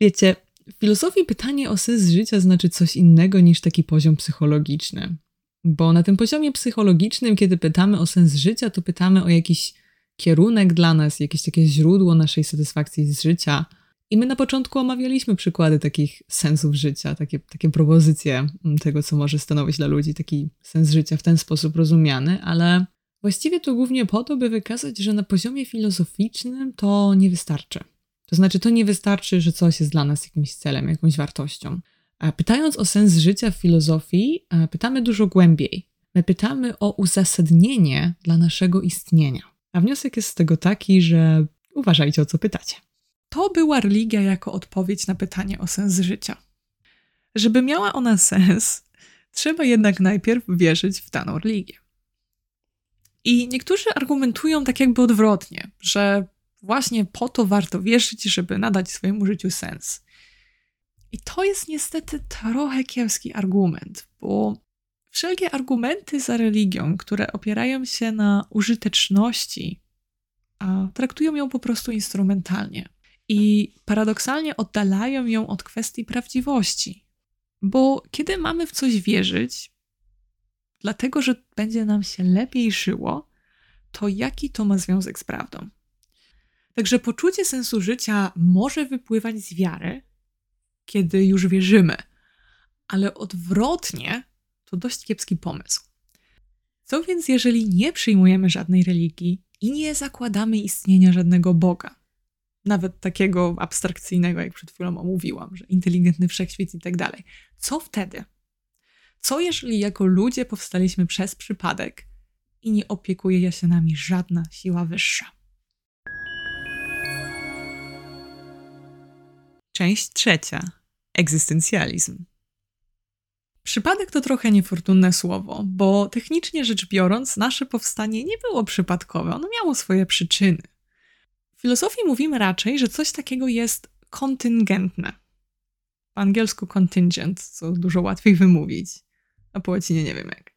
wiecie, w filozofii pytanie o sens życia znaczy coś innego niż taki poziom psychologiczny. Bo na tym poziomie psychologicznym, kiedy pytamy o sens życia, to pytamy o jakiś kierunek dla nas, jakieś takie źródło naszej satysfakcji z życia. I my na początku omawialiśmy przykłady takich sensów życia, takie, takie propozycje tego, co może stanowić dla ludzi taki sens życia w ten sposób rozumiany, ale właściwie to głównie po to, by wykazać, że na poziomie filozoficznym to nie wystarczy. To znaczy, to nie wystarczy, że coś jest dla nas jakimś celem, jakąś wartością. Pytając o sens życia w filozofii, pytamy dużo głębiej. My pytamy o uzasadnienie dla naszego istnienia. A wniosek jest z tego taki, że uważajcie o co pytacie. To była religia jako odpowiedź na pytanie o sens życia. Żeby miała ona sens, trzeba jednak najpierw wierzyć w daną religię. I niektórzy argumentują tak jakby odwrotnie, że właśnie po to warto wierzyć, żeby nadać swojemu życiu sens. I to jest niestety trochę kiepski argument, bo wszelkie argumenty za religią, które opierają się na użyteczności, a traktują ją po prostu instrumentalnie i paradoksalnie oddalają ją od kwestii prawdziwości. Bo kiedy mamy w coś wierzyć, dlatego że będzie nam się lepiej żyło, to jaki to ma związek z prawdą? Także poczucie sensu życia może wypływać z wiary, kiedy już wierzymy, ale odwrotnie to dość kiepski pomysł. Co więc, jeżeli nie przyjmujemy żadnej religii i nie zakładamy istnienia żadnego Boga? Nawet takiego abstrakcyjnego, jak przed chwilą omówiłam, że inteligentny wszechświat i tak dalej. Co wtedy? Co jeżeli jako ludzie powstaliśmy przez przypadek i nie opiekuje się nami żadna siła wyższa? Część trzecia. Egzystencjalizm. Przypadek to trochę niefortunne słowo, bo technicznie rzecz biorąc, nasze powstanie nie było przypadkowe, ono miało swoje przyczyny. W filozofii mówimy raczej, że coś takiego jest kontyngentne. Po angielsku contingent, co dużo łatwiej wymówić, a po łacinie nie wiem jak.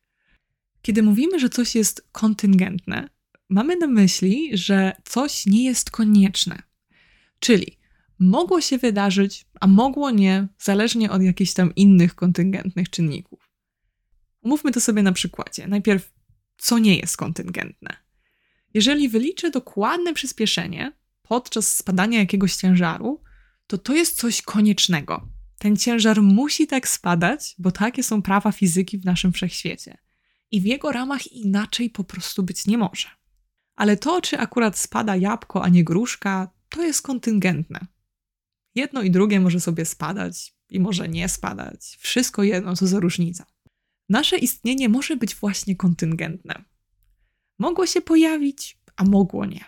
Kiedy mówimy, że coś jest kontyngentne, mamy na myśli, że coś nie jest konieczne. Czyli mogło się wydarzyć, a mogło nie, zależnie od jakichś tam innych kontyngentnych czynników. Umówmy to sobie na przykładzie. Najpierw, co nie jest kontyngentne. Jeżeli wyliczę dokładne przyspieszenie podczas spadania jakiegoś ciężaru, to to jest coś koniecznego. Ten ciężar musi tak spadać, bo takie są prawa fizyki w naszym wszechświecie. I w jego ramach inaczej po prostu być nie może. Ale to, czy akurat spada jabłko, a nie gruszka, to jest kontyngentne. Jedno i drugie może sobie spadać i może nie spadać. Wszystko jedno, co za różnica. Nasze istnienie może być właśnie kontyngentne. Mogło się pojawić, a mogło nie.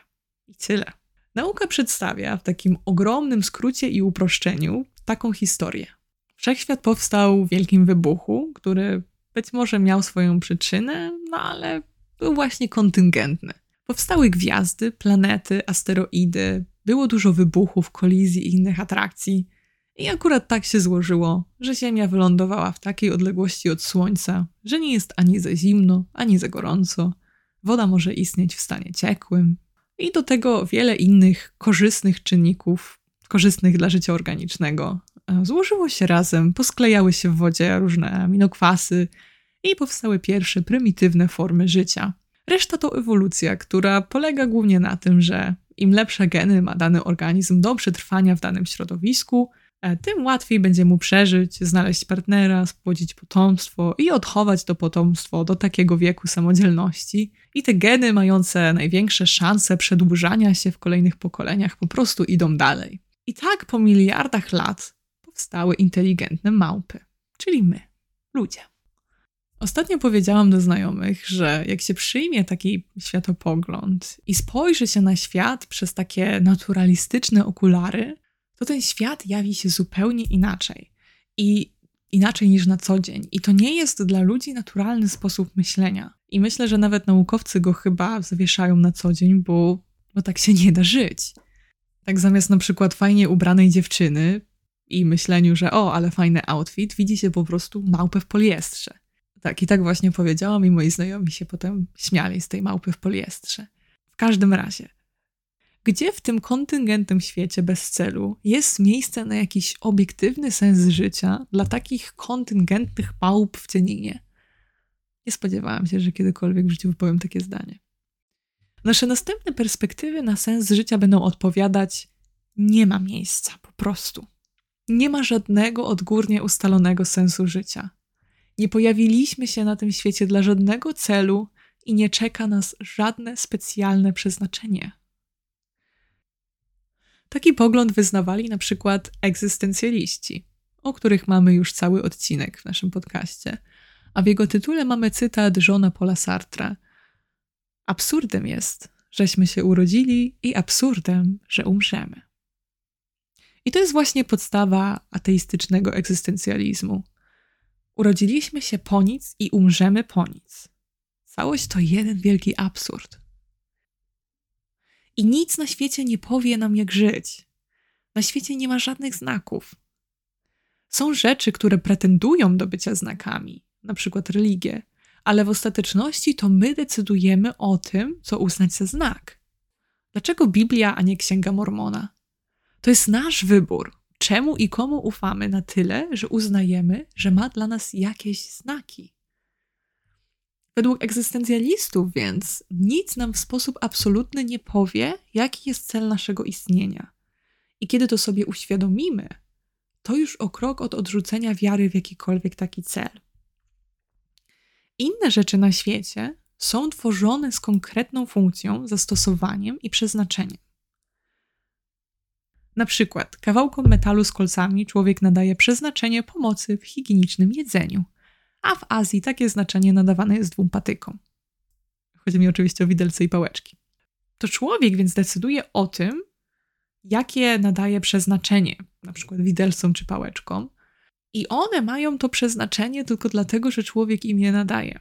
I tyle. Nauka przedstawia w takim ogromnym skrócie i uproszczeniu taką historię. Wszechświat powstał w wielkim wybuchu, który być może miał swoją przyczynę, no ale był właśnie kontyngentny. Powstały gwiazdy, planety, asteroidy, było dużo wybuchów, kolizji i innych atrakcji. I akurat tak się złożyło, że Ziemia wylądowała w takiej odległości od Słońca, że nie jest ani za zimno, ani za gorąco. Woda może istnieć w stanie ciekłym. I do tego wiele innych korzystnych czynników, korzystnych dla życia organicznego, e, złożyło się razem, posklejały się w wodzie różne aminokwasy i powstały pierwsze prymitywne formy życia. Reszta to ewolucja, która polega głównie na tym, że im lepsze geny ma dany organizm do przetrwania w danym środowisku, tym łatwiej będzie mu przeżyć, znaleźć partnera, spłodzić potomstwo i odchować to potomstwo do takiego wieku samodzielności. I te geny mające największe szanse przedłużania się w kolejnych pokoleniach po prostu idą dalej. I tak po miliardach lat powstały inteligentne małpy, czyli my, ludzie. Ostatnio powiedziałam do znajomych, że jak się przyjmie taki światopogląd i spojrzy się na świat przez takie naturalistyczne okulary, to ten świat jawi się zupełnie inaczej. I inaczej niż na co dzień. I to nie jest dla ludzi naturalny sposób myślenia. I myślę, że nawet naukowcy go chyba zawieszają na co dzień, bo, bo tak się nie da żyć. Tak zamiast na przykład fajnie ubranej dziewczyny i myśleniu, że o, ale fajny outfit, widzi się po prostu małpę w poliestrze. Tak, i tak właśnie powiedziałam i moi znajomi się potem śmiali z tej małpy w poliestrze. W każdym razie, gdzie w tym kontyngentnym świecie bez celu jest miejsce na jakiś obiektywny sens życia dla takich kontyngentnych małp w cieninie? Nie spodziewałam się, że kiedykolwiek w życiu wypowiem takie zdanie. Nasze następne perspektywy na sens życia będą odpowiadać: nie ma miejsca, po prostu. Nie ma żadnego odgórnie ustalonego sensu życia. Nie pojawiliśmy się na tym świecie dla żadnego celu i nie czeka nas żadne specjalne przeznaczenie. Taki pogląd wyznawali na przykład egzystencjaliści, o których mamy już cały odcinek w naszym podcaście. A w jego tytule mamy cytat żona Paula Sartre. Absurdem jest, żeśmy się urodzili i absurdem, że umrzemy. I to jest właśnie podstawa ateistycznego egzystencjalizmu. Urodziliśmy się po nic i umrzemy po nic. Całość to jeden wielki absurd. I nic na świecie nie powie nam, jak żyć. Na świecie nie ma żadnych znaków. Są rzeczy, które pretendują do bycia znakami, na przykład religie, ale w ostateczności to my decydujemy o tym, co uznać za znak. Dlaczego Biblia, a nie Księga Mormona? To jest nasz wybór, czemu i komu ufamy na tyle, że uznajemy, że ma dla nas jakieś znaki. Według egzystencjalistów więc nic nam w sposób absolutny nie powie, jaki jest cel naszego istnienia. I kiedy to sobie uświadomimy, to już o krok od odrzucenia wiary w jakikolwiek taki cel. Inne rzeczy na świecie są tworzone z konkretną funkcją, zastosowaniem i przeznaczeniem. Na przykład kawałkom metalu z kolcami człowiek nadaje przeznaczenie pomocy w higienicznym jedzeniu – a w Azji takie znaczenie nadawane jest dwóm patykom. Chodzi mi oczywiście o widelce i pałeczki. To człowiek więc decyduje o tym, jakie nadaje przeznaczenie, na przykład widelcom czy pałeczkom, i one mają to przeznaczenie tylko dlatego, że człowiek im je nadaje.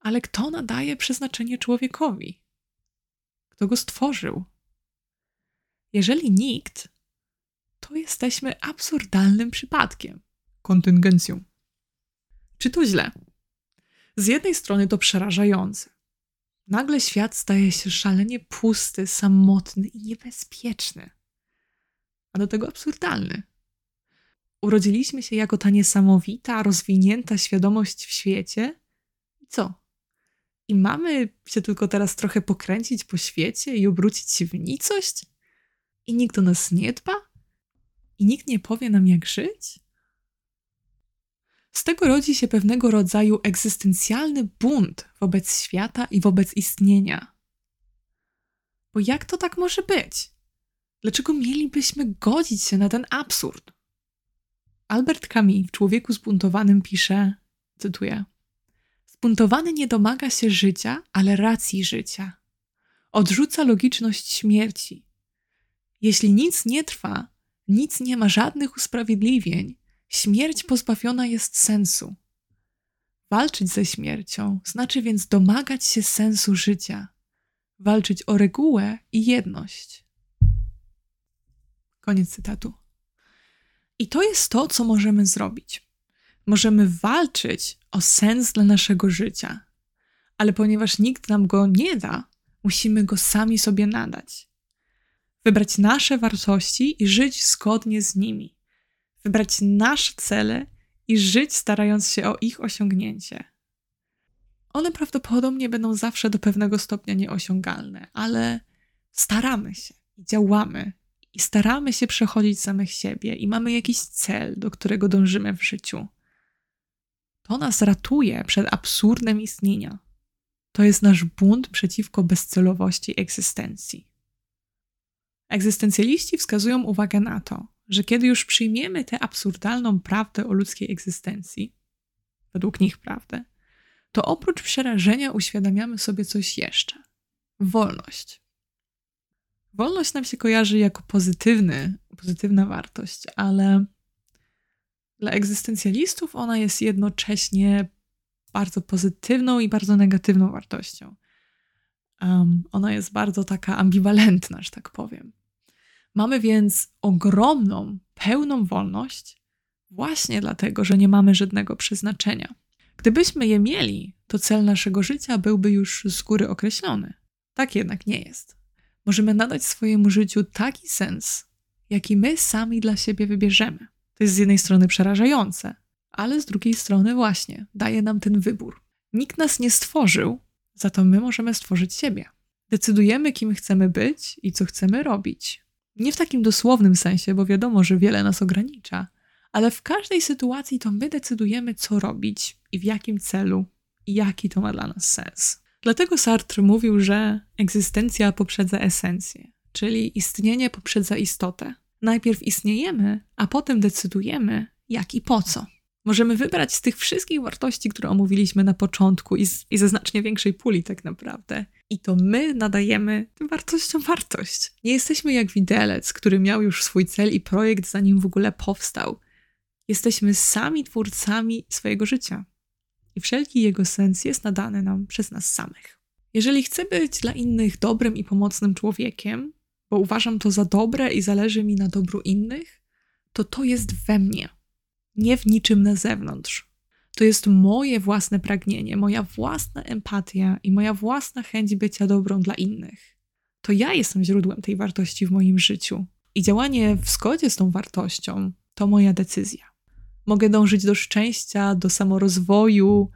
Ale kto nadaje przeznaczenie człowiekowi? Kto go stworzył? Jeżeli nikt, to jesteśmy absurdalnym przypadkiem, kontyngencją. Czy to źle? Z jednej strony to przerażające. Nagle świat staje się szalenie pusty, samotny i niebezpieczny, a do tego absurdalny. Urodziliśmy się jako ta niesamowita, rozwinięta świadomość w świecie. I co? I mamy się tylko teraz trochę pokręcić po świecie i obrócić się w nicość? I nikt o nas nie dba? I nikt nie powie nam, jak żyć? Z tego rodzi się pewnego rodzaju egzystencjalny bunt wobec świata i wobec istnienia. Bo jak to tak może być? Dlaczego mielibyśmy godzić się na ten absurd? Albert Camus w Człowieku zbuntowanym pisze, cytuję: Zbuntowany nie domaga się życia, ale racji życia. Odrzuca logiczność śmierci. Jeśli nic nie trwa, nic nie ma żadnych usprawiedliwień, Śmierć pozbawiona jest sensu. Walczyć ze śmiercią znaczy więc domagać się sensu życia, walczyć o regułę i jedność. Koniec cytatu. I to jest to, co możemy zrobić. Możemy walczyć o sens dla naszego życia, ale ponieważ nikt nam go nie da, musimy go sami sobie nadać. Wybrać nasze wartości i żyć zgodnie z nimi wybrać nasze cele i żyć starając się o ich osiągnięcie. One prawdopodobnie będą zawsze do pewnego stopnia nieosiągalne, ale staramy się i działamy i staramy się przechodzić samych siebie i mamy jakiś cel, do którego dążymy w życiu. To nas ratuje przed absurdem istnienia. To jest nasz bunt przeciwko bezcelowości egzystencji. Egzystencjaliści wskazują uwagę na to, że kiedy już przyjmiemy tę absurdalną prawdę o ludzkiej egzystencji, według nich prawdę, to oprócz przerażenia uświadamiamy sobie coś jeszcze wolność. Wolność nam się kojarzy jako pozytywny, pozytywna wartość, ale dla egzystencjalistów ona jest jednocześnie bardzo pozytywną i bardzo negatywną wartością. Um, ona jest bardzo taka ambiwalentna, że tak powiem. Mamy więc ogromną, pełną wolność, właśnie dlatego, że nie mamy żadnego przeznaczenia. Gdybyśmy je mieli, to cel naszego życia byłby już z góry określony. Tak jednak nie jest. Możemy nadać swojemu życiu taki sens, jaki my sami dla siebie wybierzemy. To jest z jednej strony przerażające, ale z drugiej strony właśnie daje nam ten wybór. Nikt nas nie stworzył, za to my możemy stworzyć siebie. Decydujemy, kim chcemy być i co chcemy robić. Nie w takim dosłownym sensie, bo wiadomo, że wiele nas ogranicza, ale w każdej sytuacji to my decydujemy, co robić i w jakim celu i jaki to ma dla nas sens. Dlatego Sartre mówił, że egzystencja poprzedza esencję, czyli istnienie poprzedza istotę. Najpierw istniejemy, a potem decydujemy, jak i po co. Możemy wybrać z tych wszystkich wartości, które omówiliśmy na początku i, z, i ze znacznie większej puli, tak naprawdę. I to my nadajemy tym wartościom wartość. Nie jesteśmy jak widelec, który miał już swój cel i projekt, zanim w ogóle powstał. Jesteśmy sami twórcami swojego życia i wszelki jego sens jest nadany nam przez nas samych. Jeżeli chcę być dla innych dobrym i pomocnym człowiekiem, bo uważam to za dobre i zależy mi na dobru innych, to to jest we mnie, nie w niczym na zewnątrz. To jest moje własne pragnienie, moja własna empatia i moja własna chęć bycia dobrą dla innych. To ja jestem źródłem tej wartości w moim życiu. I działanie w zgodzie z tą wartością to moja decyzja. Mogę dążyć do szczęścia, do samorozwoju,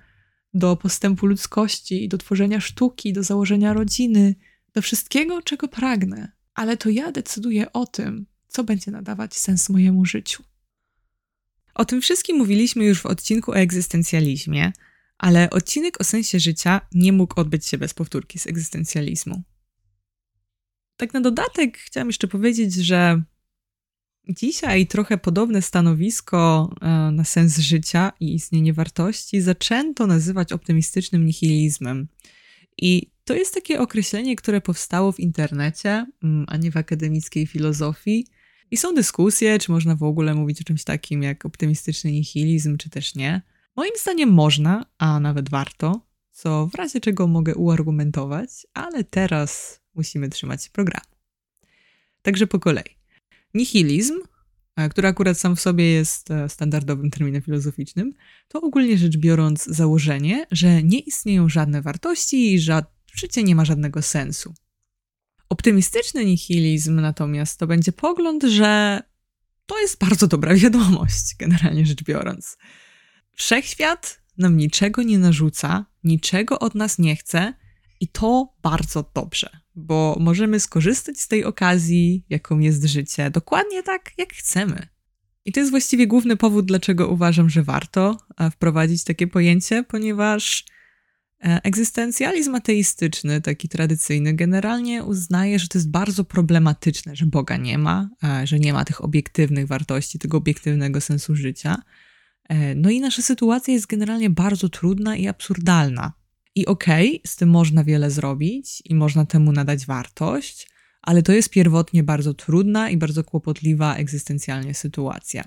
do postępu ludzkości, do tworzenia sztuki, do założenia rodziny, do wszystkiego, czego pragnę, ale to ja decyduję o tym, co będzie nadawać sens mojemu życiu. O tym wszystkim mówiliśmy już w odcinku o egzystencjalizmie, ale odcinek o sensie życia nie mógł odbyć się bez powtórki z egzystencjalizmu. Tak na dodatek chciałam jeszcze powiedzieć, że Dzisiaj trochę podobne stanowisko e, na sens życia i istnienie wartości zaczęto nazywać optymistycznym nihilizmem. I to jest takie określenie, które powstało w internecie, mm, a nie w akademickiej filozofii. I są dyskusje, czy można w ogóle mówić o czymś takim jak optymistyczny nihilizm, czy też nie. Moim zdaniem można, a nawet warto, co w razie czego mogę uargumentować, ale teraz musimy trzymać się programu. Także po kolei. Nihilizm, e, który akurat sam w sobie jest e, standardowym terminem filozoficznym, to ogólnie rzecz biorąc założenie, że nie istnieją żadne wartości i że życie nie ma żadnego sensu. Optymistyczny nihilizm natomiast to będzie pogląd, że to jest bardzo dobra wiadomość, generalnie rzecz biorąc. Wszechświat nam niczego nie narzuca, niczego od nas nie chce i to bardzo dobrze bo możemy skorzystać z tej okazji, jaką jest życie, dokładnie tak, jak chcemy. I to jest właściwie główny powód, dlaczego uważam, że warto e, wprowadzić takie pojęcie, ponieważ egzystencjalizm ateistyczny, taki tradycyjny, generalnie uznaje, że to jest bardzo problematyczne, że Boga nie ma, e, że nie ma tych obiektywnych wartości, tego obiektywnego sensu życia. No i nasza sytuacja jest generalnie bardzo trudna i absurdalna. I okej, okay, z tym można wiele zrobić i można temu nadać wartość, ale to jest pierwotnie bardzo trudna i bardzo kłopotliwa egzystencjalnie sytuacja.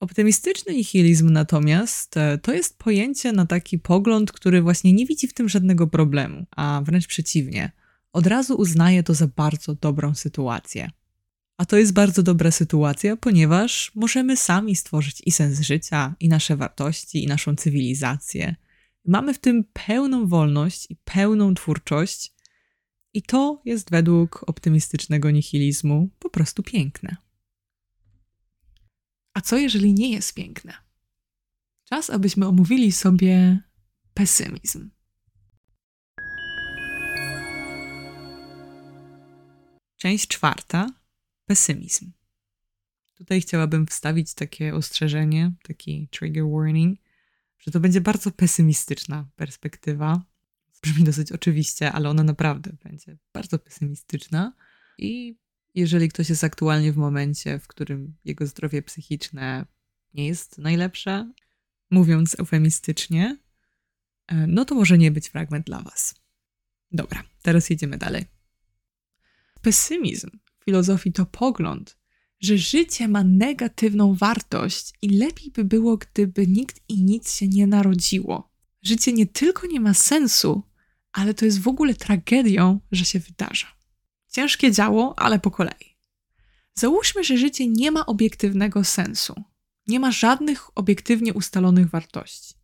Optymistyczny nihilizm natomiast e, to jest pojęcie na taki pogląd, który właśnie nie widzi w tym żadnego problemu, a wręcz przeciwnie, od razu uznaje to za bardzo dobrą sytuację. A to jest bardzo dobra sytuacja, ponieważ możemy sami stworzyć i sens życia, i nasze wartości, i naszą cywilizację – Mamy w tym pełną wolność i pełną twórczość, i to jest według optymistycznego nihilizmu po prostu piękne. A co jeżeli nie jest piękne? Czas, abyśmy omówili sobie pesymizm. Część czwarta pesymizm. Tutaj chciałabym wstawić takie ostrzeżenie, taki trigger warning że to będzie bardzo pesymistyczna perspektywa. Brzmi dosyć oczywiście, ale ona naprawdę będzie bardzo pesymistyczna. I Jeżeli ktoś jest aktualnie w momencie, w którym jego zdrowie psychiczne nie jest najlepsze, mówiąc eufemistycznie, e, no to może nie być fragment dla Was. Dobra, teraz jedziemy dalej. Pesymizm w filozofii to pogląd, że życie ma negatywną wartość i lepiej by było, gdyby nikt i nic się nie narodziło. Życie nie tylko nie ma sensu, ale to jest w ogóle tragedią, że się wydarza. Ciężkie działo, ale po kolei. Załóżmy, że życie nie ma obiektywnego sensu. Nie ma żadnych obiektywnie ustalonych wartości.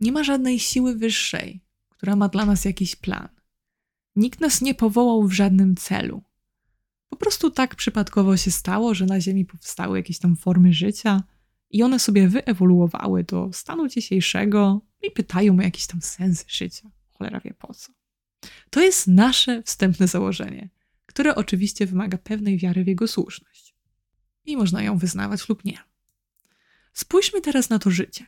Nie ma żadnej siły wyższej, która ma dla nas jakiś plan. Nikt nas nie powołał w żadnym celu. Po prostu tak przypadkowo się stało, że na Ziemi powstały jakieś tam formy życia i one sobie wyewoluowały do stanu dzisiejszego i pytają o jakiś tam sens życia. Cholera wie po co. To jest nasze wstępne założenie, które oczywiście wymaga pewnej wiary w jego słuszność. I można ją wyznawać lub nie. Spójrzmy teraz na to życie.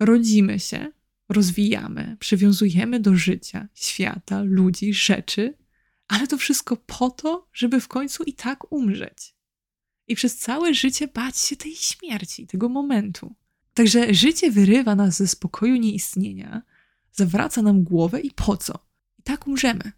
Rodzimy się, rozwijamy, przywiązujemy do życia, świata, ludzi, rzeczy, ale to wszystko po to, żeby w końcu i tak umrzeć. I przez całe życie bać się tej śmierci, tego momentu. Także życie wyrywa nas ze spokoju nieistnienia, zawraca nam głowę i po co? I tak umrzemy.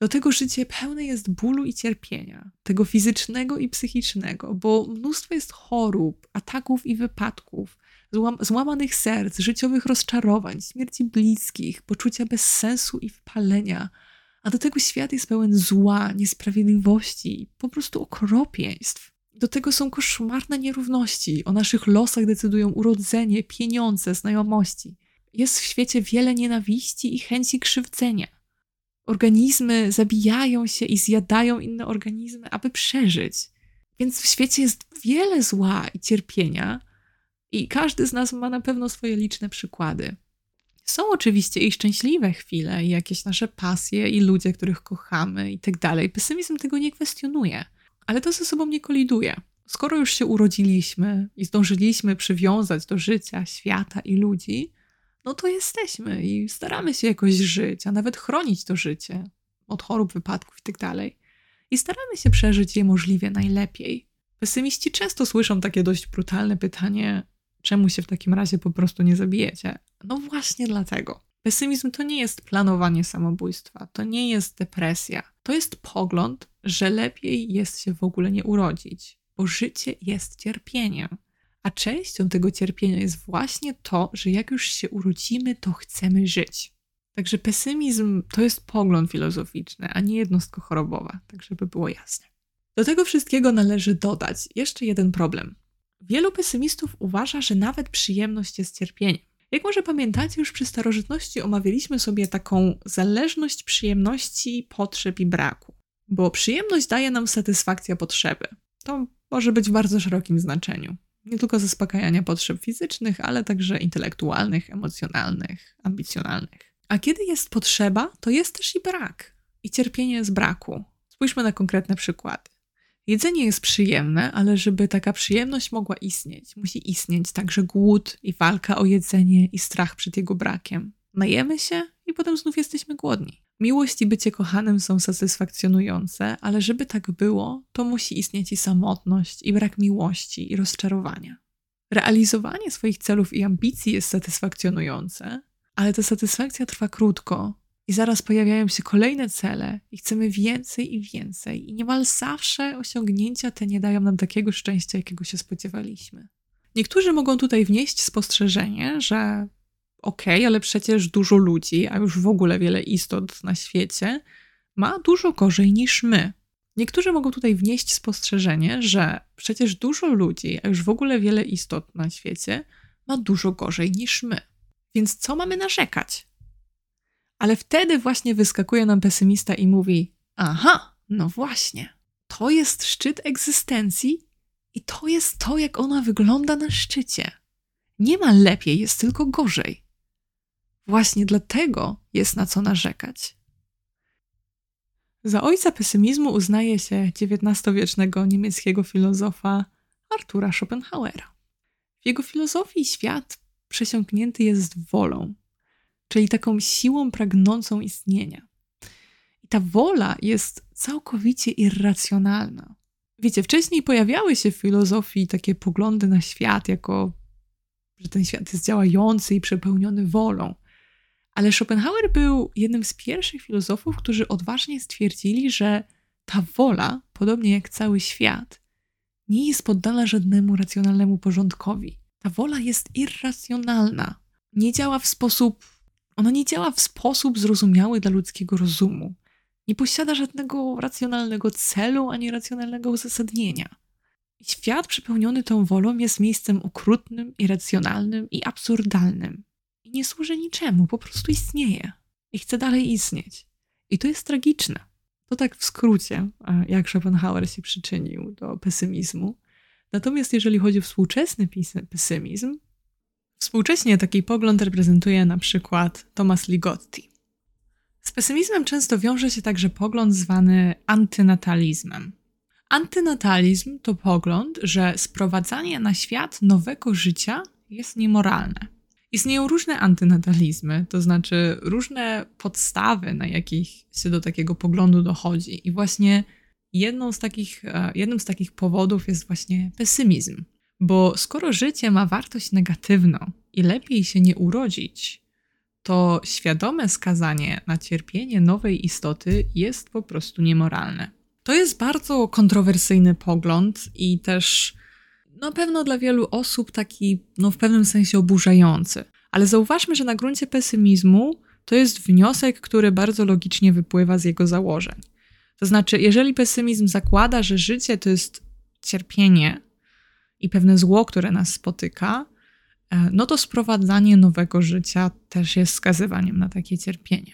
Do tego życie pełne jest bólu i cierpienia, tego fizycznego i psychicznego, bo mnóstwo jest chorób, ataków i wypadków, złam złamanych serc, życiowych rozczarowań, śmierci bliskich, poczucia bezsensu i wpalenia. A do tego świat jest pełen zła, niesprawiedliwości, po prostu okropieństw. Do tego są koszmarne nierówności. O naszych losach decydują urodzenie, pieniądze, znajomości. Jest w świecie wiele nienawiści i chęci krzywdzenia. Organizmy zabijają się i zjadają inne organizmy, aby przeżyć. Więc w świecie jest wiele zła i cierpienia, i każdy z nas ma na pewno swoje liczne przykłady. Są oczywiście i szczęśliwe chwile, i jakieś nasze pasje, i ludzie, których kochamy, i tak dalej. Pesymizm tego nie kwestionuje, ale to ze sobą nie koliduje. Skoro już się urodziliśmy i zdążyliśmy przywiązać do życia, świata i ludzi, no to jesteśmy i staramy się jakoś żyć, a nawet chronić to życie od chorób, wypadków i tak. I staramy się przeżyć je możliwie najlepiej. Pesymiści często słyszą takie dość brutalne pytanie: czemu się w takim razie po prostu nie zabijecie? No właśnie dlatego. Pesymizm to nie jest planowanie samobójstwa, to nie jest depresja. To jest pogląd, że lepiej jest się w ogóle nie urodzić, bo życie jest cierpieniem. A częścią tego cierpienia jest właśnie to, że jak już się urodzimy, to chcemy żyć. Także pesymizm to jest pogląd filozoficzny, a nie jednostko chorobowa, tak żeby było jasne. Do tego wszystkiego należy dodać jeszcze jeden problem. Wielu pesymistów uważa, że nawet przyjemność jest cierpieniem. Jak może pamiętacie, już przy starożytności omawialiśmy sobie taką zależność przyjemności, potrzeb i braku. Bo przyjemność daje nam satysfakcja potrzeby. To może być w bardzo szerokim znaczeniu. Nie tylko zaspokajania potrzeb fizycznych, ale także intelektualnych, emocjonalnych, ambicjonalnych. A kiedy jest potrzeba, to jest też i brak. I cierpienie z braku. Spójrzmy na konkretne przykłady. Jedzenie jest przyjemne, ale żeby taka przyjemność mogła istnieć, musi istnieć także głód i walka o jedzenie i strach przed jego brakiem. Najemy się i potem znów jesteśmy głodni. Miłość i bycie kochanym są satysfakcjonujące, ale żeby tak było, to musi istnieć i samotność, i brak miłości, i rozczarowania. Realizowanie swoich celów i ambicji jest satysfakcjonujące, ale ta satysfakcja trwa krótko i zaraz pojawiają się kolejne cele i chcemy więcej i więcej. I niemal zawsze osiągnięcia te nie dają nam takiego szczęścia, jakiego się spodziewaliśmy. Niektórzy mogą tutaj wnieść spostrzeżenie, że okej, okay, ale przecież dużo ludzi, a już w ogóle wiele istot na świecie, ma dużo gorzej niż my. Niektórzy mogą tutaj wnieść spostrzeżenie, że przecież dużo ludzi, a już w ogóle wiele istot na świecie, ma dużo gorzej niż my. Więc co mamy narzekać? Ale wtedy właśnie wyskakuje nam pesymista i mówi: Aha, no właśnie, to jest szczyt egzystencji i to jest to, jak ona wygląda na szczycie. Nie ma lepiej, jest tylko gorzej. Właśnie dlatego jest na co narzekać. Za ojca pesymizmu uznaje się XIX-wiecznego niemieckiego filozofa Artura Schopenhauera. W jego filozofii świat przesiąknięty jest wolą, czyli taką siłą pragnącą istnienia. I ta wola jest całkowicie irracjonalna. Wiecie, wcześniej pojawiały się w filozofii takie poglądy na świat, jako że ten świat jest działający i przepełniony wolą. Ale Schopenhauer był jednym z pierwszych filozofów, którzy odważnie stwierdzili, że ta wola, podobnie jak cały świat, nie jest poddana żadnemu racjonalnemu porządkowi. Ta wola jest irracjonalna. Nie działa w sposób. Ona nie działa w sposób zrozumiały dla ludzkiego rozumu. Nie posiada żadnego racjonalnego celu ani racjonalnego uzasadnienia. Świat przepełniony tą wolą jest miejscem okrutnym, irracjonalnym i absurdalnym. Nie służy niczemu, po prostu istnieje. I chce dalej istnieć. I to jest tragiczne. To tak w skrócie, jak Schopenhauer się przyczynił do pesymizmu. Natomiast jeżeli chodzi o współczesny pesymizm, współcześnie taki pogląd reprezentuje na przykład Thomas Ligotti. Z pesymizmem często wiąże się także pogląd zwany antynatalizmem. Antynatalizm to pogląd, że sprowadzanie na świat nowego życia jest niemoralne. Istnieją różne antynatalizmy, to znaczy różne podstawy, na jakich się do takiego poglądu dochodzi. I właśnie jedną z takich, e, jednym z takich powodów jest właśnie pesymizm. Bo skoro życie ma wartość negatywną i lepiej się nie urodzić, to świadome skazanie na cierpienie nowej istoty jest po prostu niemoralne. To jest bardzo kontrowersyjny pogląd i też na pewno dla wielu osób taki, no w pewnym sensie oburzający. Ale zauważmy, że na gruncie pesymizmu to jest wniosek, który bardzo logicznie wypływa z jego założeń. To znaczy, jeżeli pesymizm zakłada, że życie to jest cierpienie i pewne zło, które nas spotyka, e, no to sprowadzanie nowego życia też jest wskazywaniem na takie cierpienie.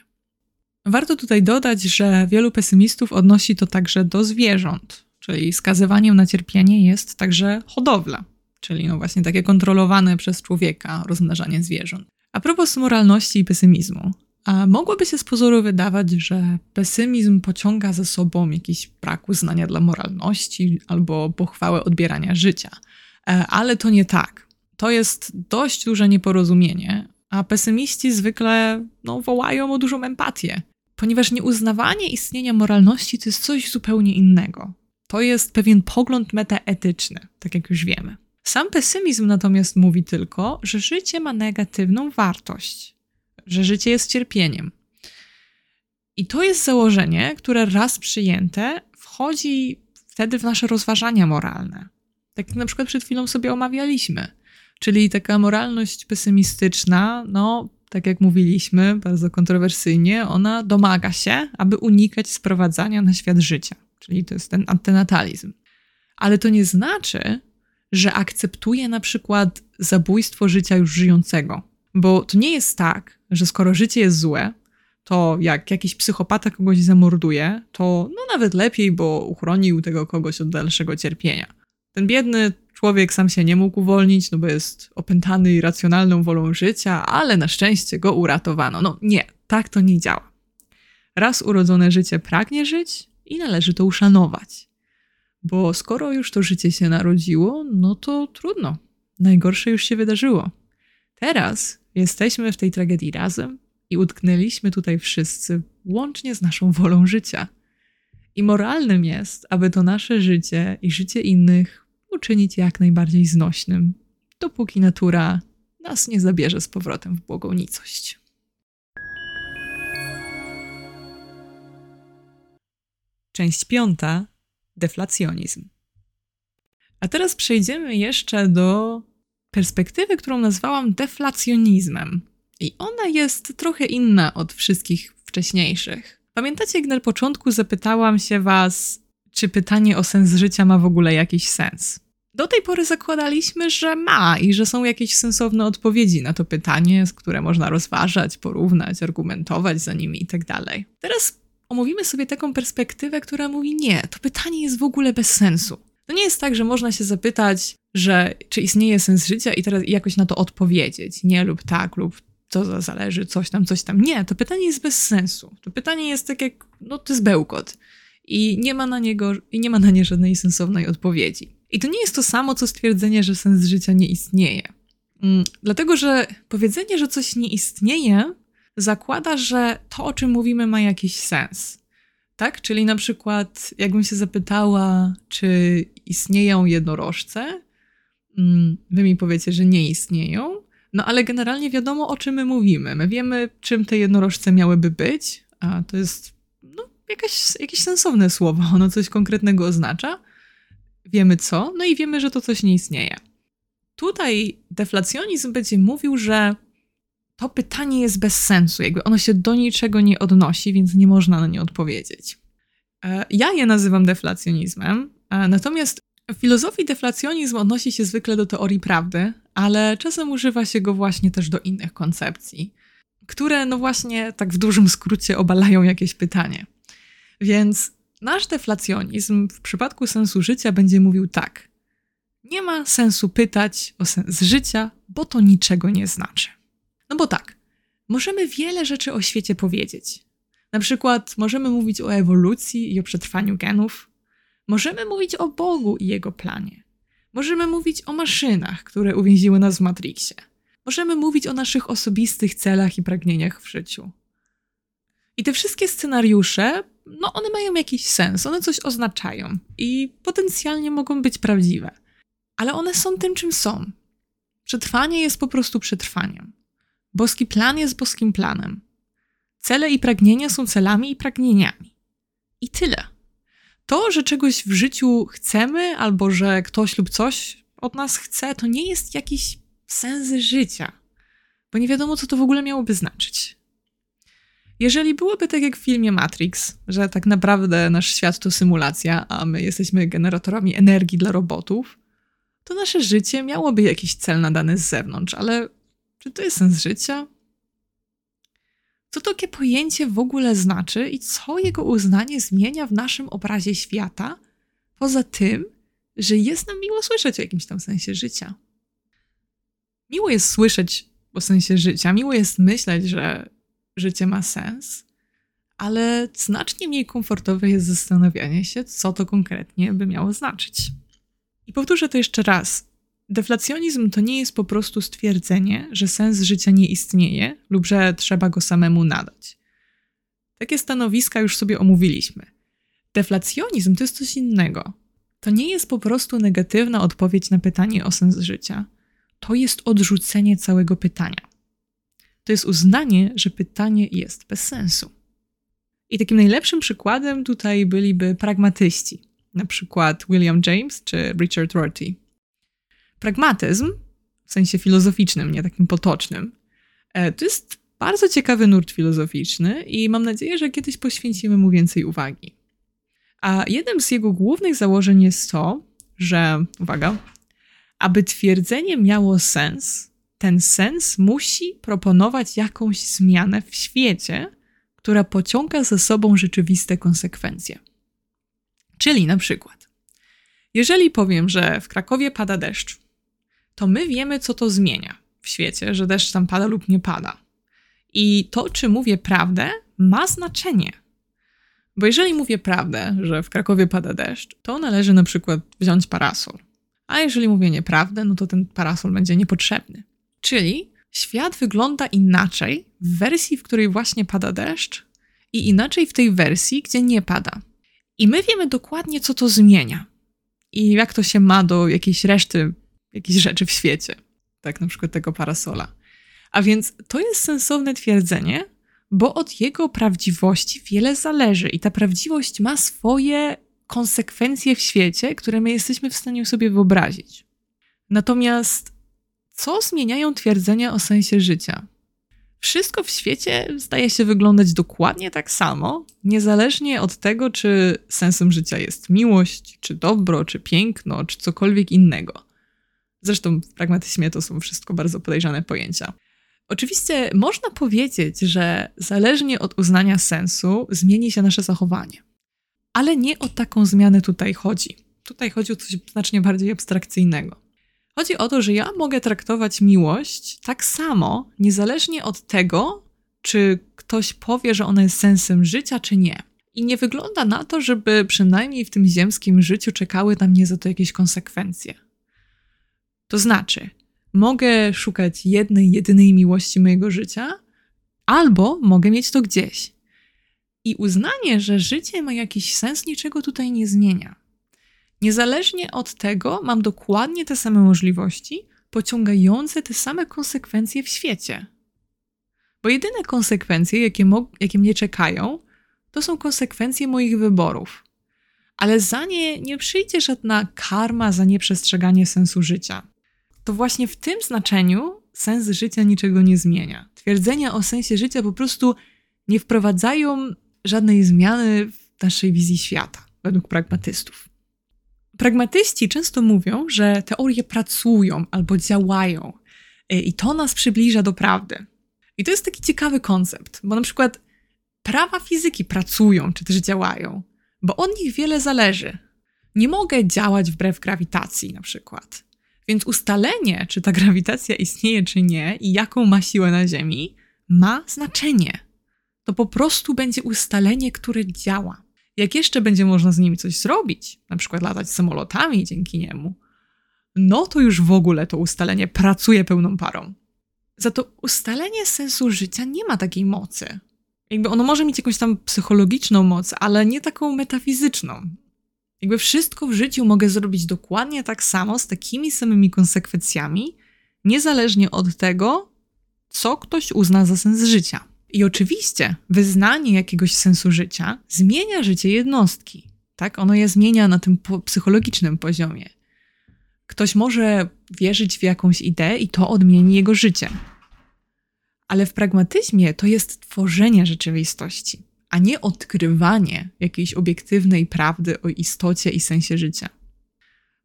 Warto tutaj dodać, że wielu pesymistów odnosi to także do zwierząt, czyli skazywaniem na cierpienie jest także hodowla, czyli no właśnie takie kontrolowane przez człowieka rozmnażanie zwierząt. A propos moralności i pesymizmu, a mogłoby się z pozoru wydawać, że pesymizm pociąga za sobą jakiś brak uznania dla moralności albo pochwałę odbierania życia. E, ale to nie tak. To jest dość duże nieporozumienie, a pesymiści zwykle no, wołają o dużą empatię, ponieważ nieuznawanie istnienia moralności to jest coś zupełnie innego. To jest pewien pogląd metaetyczny, tak jak już wiemy. Sam pesymizm natomiast mówi tylko, że życie ma negatywną wartość, że życie jest cierpieniem. I to jest założenie, które raz przyjęte wchodzi wtedy w nasze rozważania moralne. Tak jak na przykład przed chwilą sobie omawialiśmy. Czyli taka moralność pesymistyczna, no, tak jak mówiliśmy, bardzo kontrowersyjnie, ona domaga się, aby unikać sprowadzania na świat życia. Czyli to jest ten antynatalizm. Ale to nie znaczy, że akceptuje na przykład zabójstwo życia już żyjącego. Bo to nie jest tak, że skoro życie jest złe, to jak jakiś psychopata kogoś zamorduje, to no nawet lepiej, bo uchronił tego kogoś od dalszego cierpienia. Ten biedny człowiek sam się nie mógł uwolnić, no bo jest opętany irracjonalną wolą życia, ale na szczęście go uratowano. No nie, tak to nie działa. Raz urodzone życie pragnie żyć i należy to uszanować. Bo skoro już to życie się narodziło, no to trudno. Najgorsze już się wydarzyło. Teraz jesteśmy w tej tragedii razem i utknęliśmy tutaj wszyscy, łącznie z naszą wolą życia. I moralnym jest, aby to nasze życie i życie innych uczynić jak najbardziej znośnym, dopóki natura nas nie zabierze z powrotem w błogą nicość. Część piąta deflacjonizm. A teraz przejdziemy jeszcze do perspektywy, którą nazwałam deflacjonizmem. I ona jest trochę inna od wszystkich wcześniejszych. Pamiętacie, jak na początku zapytałam się Was, czy pytanie o sens życia ma w ogóle jakiś sens? Do tej pory zakładaliśmy, że ma i że są jakieś sensowne odpowiedzi na to pytanie, które można rozważać, porównać, argumentować za nimi itd. Tak teraz omówimy sobie taką perspektywę, która mówi: Nie, to pytanie jest w ogóle bez sensu. To nie jest tak, że można się zapytać, że czy istnieje sens życia i teraz jakoś na to odpowiedzieć. Nie lub tak, lub to zależy, coś tam, coś tam. Nie, to pytanie jest bez sensu. To pytanie jest tak jak, no to jest bełkot. I nie ma na niego, i nie ma na nie żadnej sensownej odpowiedzi. I to nie jest to samo, co stwierdzenie, że sens życia nie istnieje. Mm, dlatego, że powiedzenie, że coś nie istnieje, zakłada, że to, o czym mówimy, ma jakiś sens. Tak? Czyli na przykład, jakbym się zapytała, czy istnieją jednorożce, mm, wy mi powiecie, że nie istnieją, no ale generalnie wiadomo, o czym my mówimy. My wiemy, czym te jednorożce miałyby być, a to jest no, jakaś, jakieś sensowne słowo, ono coś konkretnego oznacza. Wiemy co, no i wiemy, że to coś nie istnieje. Tutaj deflacjonizm będzie mówił, że to pytanie jest bez sensu, jakby ono się do niczego nie odnosi, więc nie można na nie odpowiedzieć. E, ja je nazywam deflacjonizmem, e, natomiast w filozofii deflacjonizm odnosi się zwykle do teorii prawdy, ale czasem używa się go właśnie też do innych koncepcji, które no właśnie tak w dużym skrócie obalają jakieś pytanie. Więc nasz deflacjonizm w przypadku sensu życia będzie mówił tak. Nie ma sensu pytać o sens życia, bo to niczego nie znaczy. No bo tak, możemy wiele rzeczy o świecie powiedzieć. Na przykład możemy mówić o ewolucji i o przetrwaniu genów. Możemy mówić o Bogu i jego planie. Możemy mówić o maszynach, które uwięziły nas w Matrixie. Możemy mówić o naszych osobistych celach i pragnieniach w życiu. I te wszystkie scenariusze, no one mają jakiś sens, one coś oznaczają i potencjalnie mogą być prawdziwe. Ale one są tym, czym są. Przetrwanie jest po prostu przetrwaniem. Boski plan jest boskim planem. Cele i pragnienia są celami i pragnieniami. I tyle. To, że czegoś w życiu chcemy, albo że ktoś lub coś od nas chce, to nie jest jakiś sens życia, bo nie wiadomo, co to w ogóle miałoby znaczyć. Jeżeli byłoby tak jak w filmie Matrix, że tak naprawdę nasz świat to symulacja, a my jesteśmy generatorami energii dla robotów, to nasze życie miałoby jakiś cel nadany z zewnątrz, ale czy to jest sens życia? Co takie pojęcie w ogóle znaczy i co jego uznanie zmienia w naszym obrazie świata, poza tym, że jest nam miło słyszeć o jakimś tam sensie życia? Miło jest słyszeć o sensie życia, miło jest myśleć, że życie ma sens, ale znacznie mniej komfortowe jest zastanawianie się, co to konkretnie by miało znaczyć. I powtórzę to jeszcze raz. Deflacjonizm to nie jest po prostu stwierdzenie, że sens życia nie istnieje lub że trzeba go samemu nadać. Takie stanowiska już sobie omówiliśmy. Deflacjonizm to jest coś innego. To nie jest po prostu negatywna odpowiedź na pytanie o sens życia. To jest odrzucenie całego pytania. To jest uznanie, że pytanie jest bez sensu. I takim najlepszym przykładem tutaj byliby pragmatyści, na przykład William James czy Richard Rorty. Pragmatyzm, w sensie filozoficznym, nie takim potocznym, e, to jest bardzo ciekawy nurt filozoficzny i mam nadzieję, że kiedyś poświęcimy mu więcej uwagi. A jednym z jego głównych założeń jest to, że, uwaga, aby twierdzenie miało sens, ten sens musi proponować jakąś zmianę w świecie, która pociąga za sobą rzeczywiste konsekwencje. Czyli na przykład, jeżeli powiem, że w Krakowie pada deszcz, to my wiemy, co to zmienia w świecie, że deszcz tam pada lub nie pada. I to, czy mówię prawdę, ma znaczenie. Bo jeżeli mówię prawdę, że w Krakowie pada deszcz, to należy na przykład wziąć parasol. A jeżeli mówię nieprawdę, no to ten parasol będzie niepotrzebny. Czyli świat wygląda inaczej w wersji, w której właśnie pada deszcz, i inaczej w tej wersji, gdzie nie pada. I my wiemy dokładnie, co to zmienia i jak to się ma do jakiejś reszty jakichś rzeczy w świecie, tak na przykład tego parasola. A więc to jest sensowne twierdzenie, bo od jego prawdziwości wiele zależy i ta prawdziwość ma swoje konsekwencje w świecie, które my jesteśmy w stanie sobie wyobrazić. Natomiast co zmieniają twierdzenia o sensie życia? Wszystko w świecie zdaje się wyglądać dokładnie tak samo, niezależnie od tego, czy sensem życia jest miłość, czy dobro, czy piękno, czy cokolwiek innego. Zresztą w pragmatyzmie to są wszystko bardzo podejrzane pojęcia. Oczywiście można powiedzieć, że zależnie od uznania sensu zmieni się nasze zachowanie. Ale nie o taką zmianę tutaj chodzi. Tutaj chodzi o coś znacznie bardziej abstrakcyjnego. Chodzi o to, że ja mogę traktować miłość tak samo, niezależnie od tego, czy ktoś powie, że ona jest sensem życia, czy nie. I nie wygląda na to, żeby przynajmniej w tym ziemskim życiu czekały na mnie za to jakieś konsekwencje. To znaczy, mogę szukać jednej, jedynej miłości mojego życia, albo mogę mieć to gdzieś. I uznanie, że życie ma jakiś sens, niczego tutaj nie zmienia. Niezależnie od tego, mam dokładnie te same możliwości, pociągające te same konsekwencje w świecie. Bo jedyne konsekwencje, jakie, jakie mnie czekają, to są konsekwencje moich wyborów. Ale za nie nie przyjdzie żadna karma za nieprzestrzeganie sensu życia. To właśnie w tym znaczeniu sens życia niczego nie zmienia. Twierdzenia o sensie życia po prostu nie wprowadzają żadnej zmiany w naszej wizji świata, według pragmatystów. Pragmatyści często mówią, że teorie pracują albo działają y, i to nas przybliża do prawdy. I to jest taki ciekawy koncept, bo na przykład prawa fizyki pracują czy też działają, bo od nich wiele zależy. Nie mogę działać wbrew grawitacji, na przykład. Więc ustalenie, czy ta grawitacja istnieje, czy nie, i jaką ma siłę na Ziemi, ma znaczenie. To po prostu będzie ustalenie, które działa. Jak jeszcze będzie można z nim coś zrobić, na przykład latać samolotami dzięki niemu, no to już w ogóle to ustalenie pracuje pełną parą. Za to ustalenie sensu życia nie ma takiej mocy. Jakby ono może mieć jakąś tam psychologiczną moc, ale nie taką metafizyczną. Jakby wszystko w życiu mogę zrobić dokładnie tak samo, z takimi samymi konsekwencjami, niezależnie od tego, co ktoś uzna za sens życia. I oczywiście wyznanie jakiegoś sensu życia zmienia życie jednostki. Tak? Ono je zmienia na tym psychologicznym poziomie. Ktoś może wierzyć w jakąś ideę i to odmieni jego życie. Ale w pragmatyzmie to jest tworzenie rzeczywistości, a nie odkrywanie jakiejś obiektywnej prawdy o istocie i sensie życia.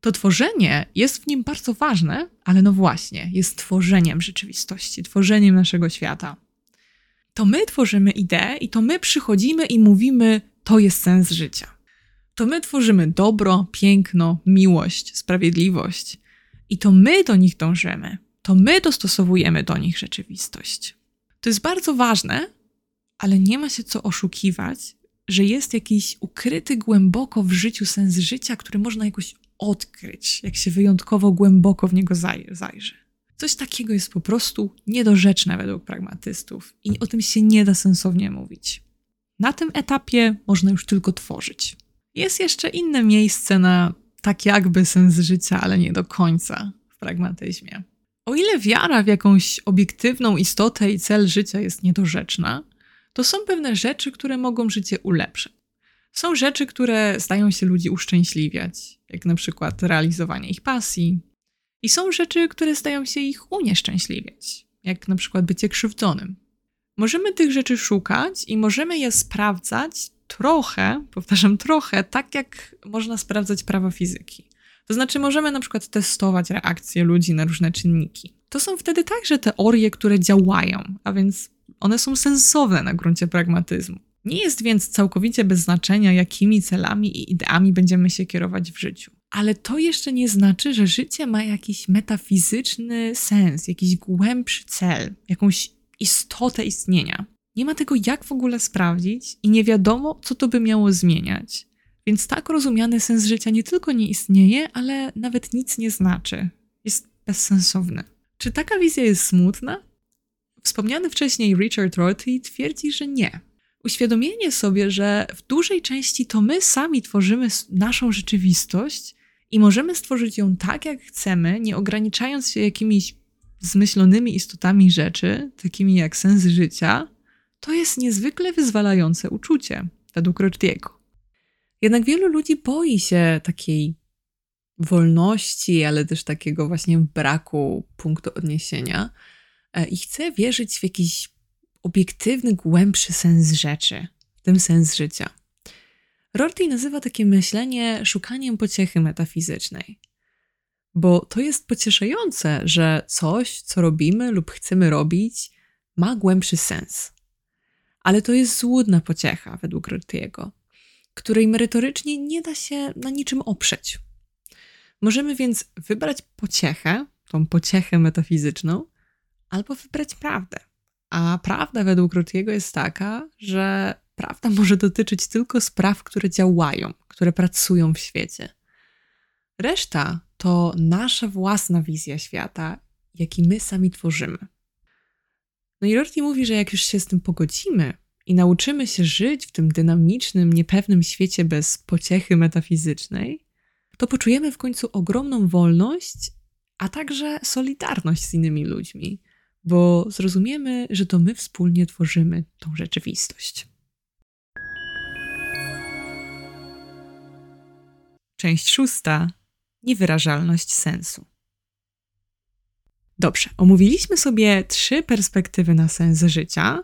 To tworzenie jest w nim bardzo ważne, ale no właśnie, jest tworzeniem rzeczywistości, tworzeniem naszego świata to my tworzymy ideę i to my przychodzimy i mówimy, to jest sens życia. To my tworzymy dobro, piękno, miłość, sprawiedliwość i to my do nich dążymy. To my dostosowujemy do nich rzeczywistość. To jest bardzo ważne, ale nie ma się co oszukiwać, że jest jakiś ukryty głęboko w życiu sens życia, który można jakoś odkryć, jak się wyjątkowo głęboko w niego zajrzy. Coś takiego jest po prostu niedorzeczne według pragmatystów i o tym się nie da sensownie mówić. Na tym etapie można już tylko tworzyć. Jest jeszcze inne miejsce na tak jakby sens życia, ale nie do końca w pragmatyzmie. O ile wiara w jakąś obiektywną istotę i cel życia jest niedorzeczna, to są pewne rzeczy, które mogą życie ulepszyć. Są rzeczy, które zdają się ludzi uszczęśliwiać, jak na przykład realizowanie ich pasji, i są rzeczy, które zdają się ich unieszczęśliwiać, jak na przykład bycie krzywdzonym. Możemy tych rzeczy szukać i możemy je sprawdzać trochę, powtarzam trochę, tak jak można sprawdzać prawa fizyki. To znaczy, możemy na przykład testować reakcje ludzi na różne czynniki. To są wtedy także teorie, które działają, a więc one są sensowne na gruncie pragmatyzmu. Nie jest więc całkowicie bez znaczenia, jakimi celami i ideami będziemy się kierować w życiu. Ale to jeszcze nie znaczy, że życie ma jakiś metafizyczny sens, jakiś głębszy cel, jakąś istotę istnienia. Nie ma tego jak w ogóle sprawdzić i nie wiadomo, co to by miało zmieniać. Więc tak rozumiany sens życia nie tylko nie istnieje, ale nawet nic nie znaczy. Jest bezsensowny. Czy taka wizja jest smutna? Wspomniany wcześniej Richard Rorty twierdzi, że nie. Uświadomienie sobie, że w dużej części to my sami tworzymy naszą rzeczywistość i możemy stworzyć ją tak, jak chcemy, nie ograniczając się jakimiś zmyślonymi istotami rzeczy, takimi jak sens życia, to jest niezwykle wyzwalające uczucie, według Rortiego. Jednak wielu ludzi boi się takiej wolności, ale też takiego właśnie braku punktu odniesienia i chce wierzyć w jakiś obiektywny, głębszy sens rzeczy, w tym sens życia. Rorty nazywa takie myślenie szukaniem pociechy metafizycznej. Bo to jest pocieszające, że coś, co robimy lub chcemy robić, ma głębszy sens. Ale to jest złudna pociecha, według Rorty'ego, której merytorycznie nie da się na niczym oprzeć. Możemy więc wybrać pociechę, tą pociechę metafizyczną, albo wybrać prawdę. A prawda według Rorty'ego jest taka, że prawda może dotyczyć tylko spraw, które działają, które pracują w świecie. Reszta to nasza własna wizja świata, jaki my sami tworzymy. No i Rorty mówi, że jak już się z tym pogodzimy i nauczymy się żyć w tym dynamicznym, niepewnym świecie bez pociechy metafizycznej, to poczujemy w końcu ogromną wolność, a także solidarność z innymi ludźmi, bo zrozumiemy, że to my wspólnie tworzymy tą rzeczywistość. Część szósta. Niewyrażalność sensu. Dobrze, omówiliśmy sobie trzy perspektywy na sens życia,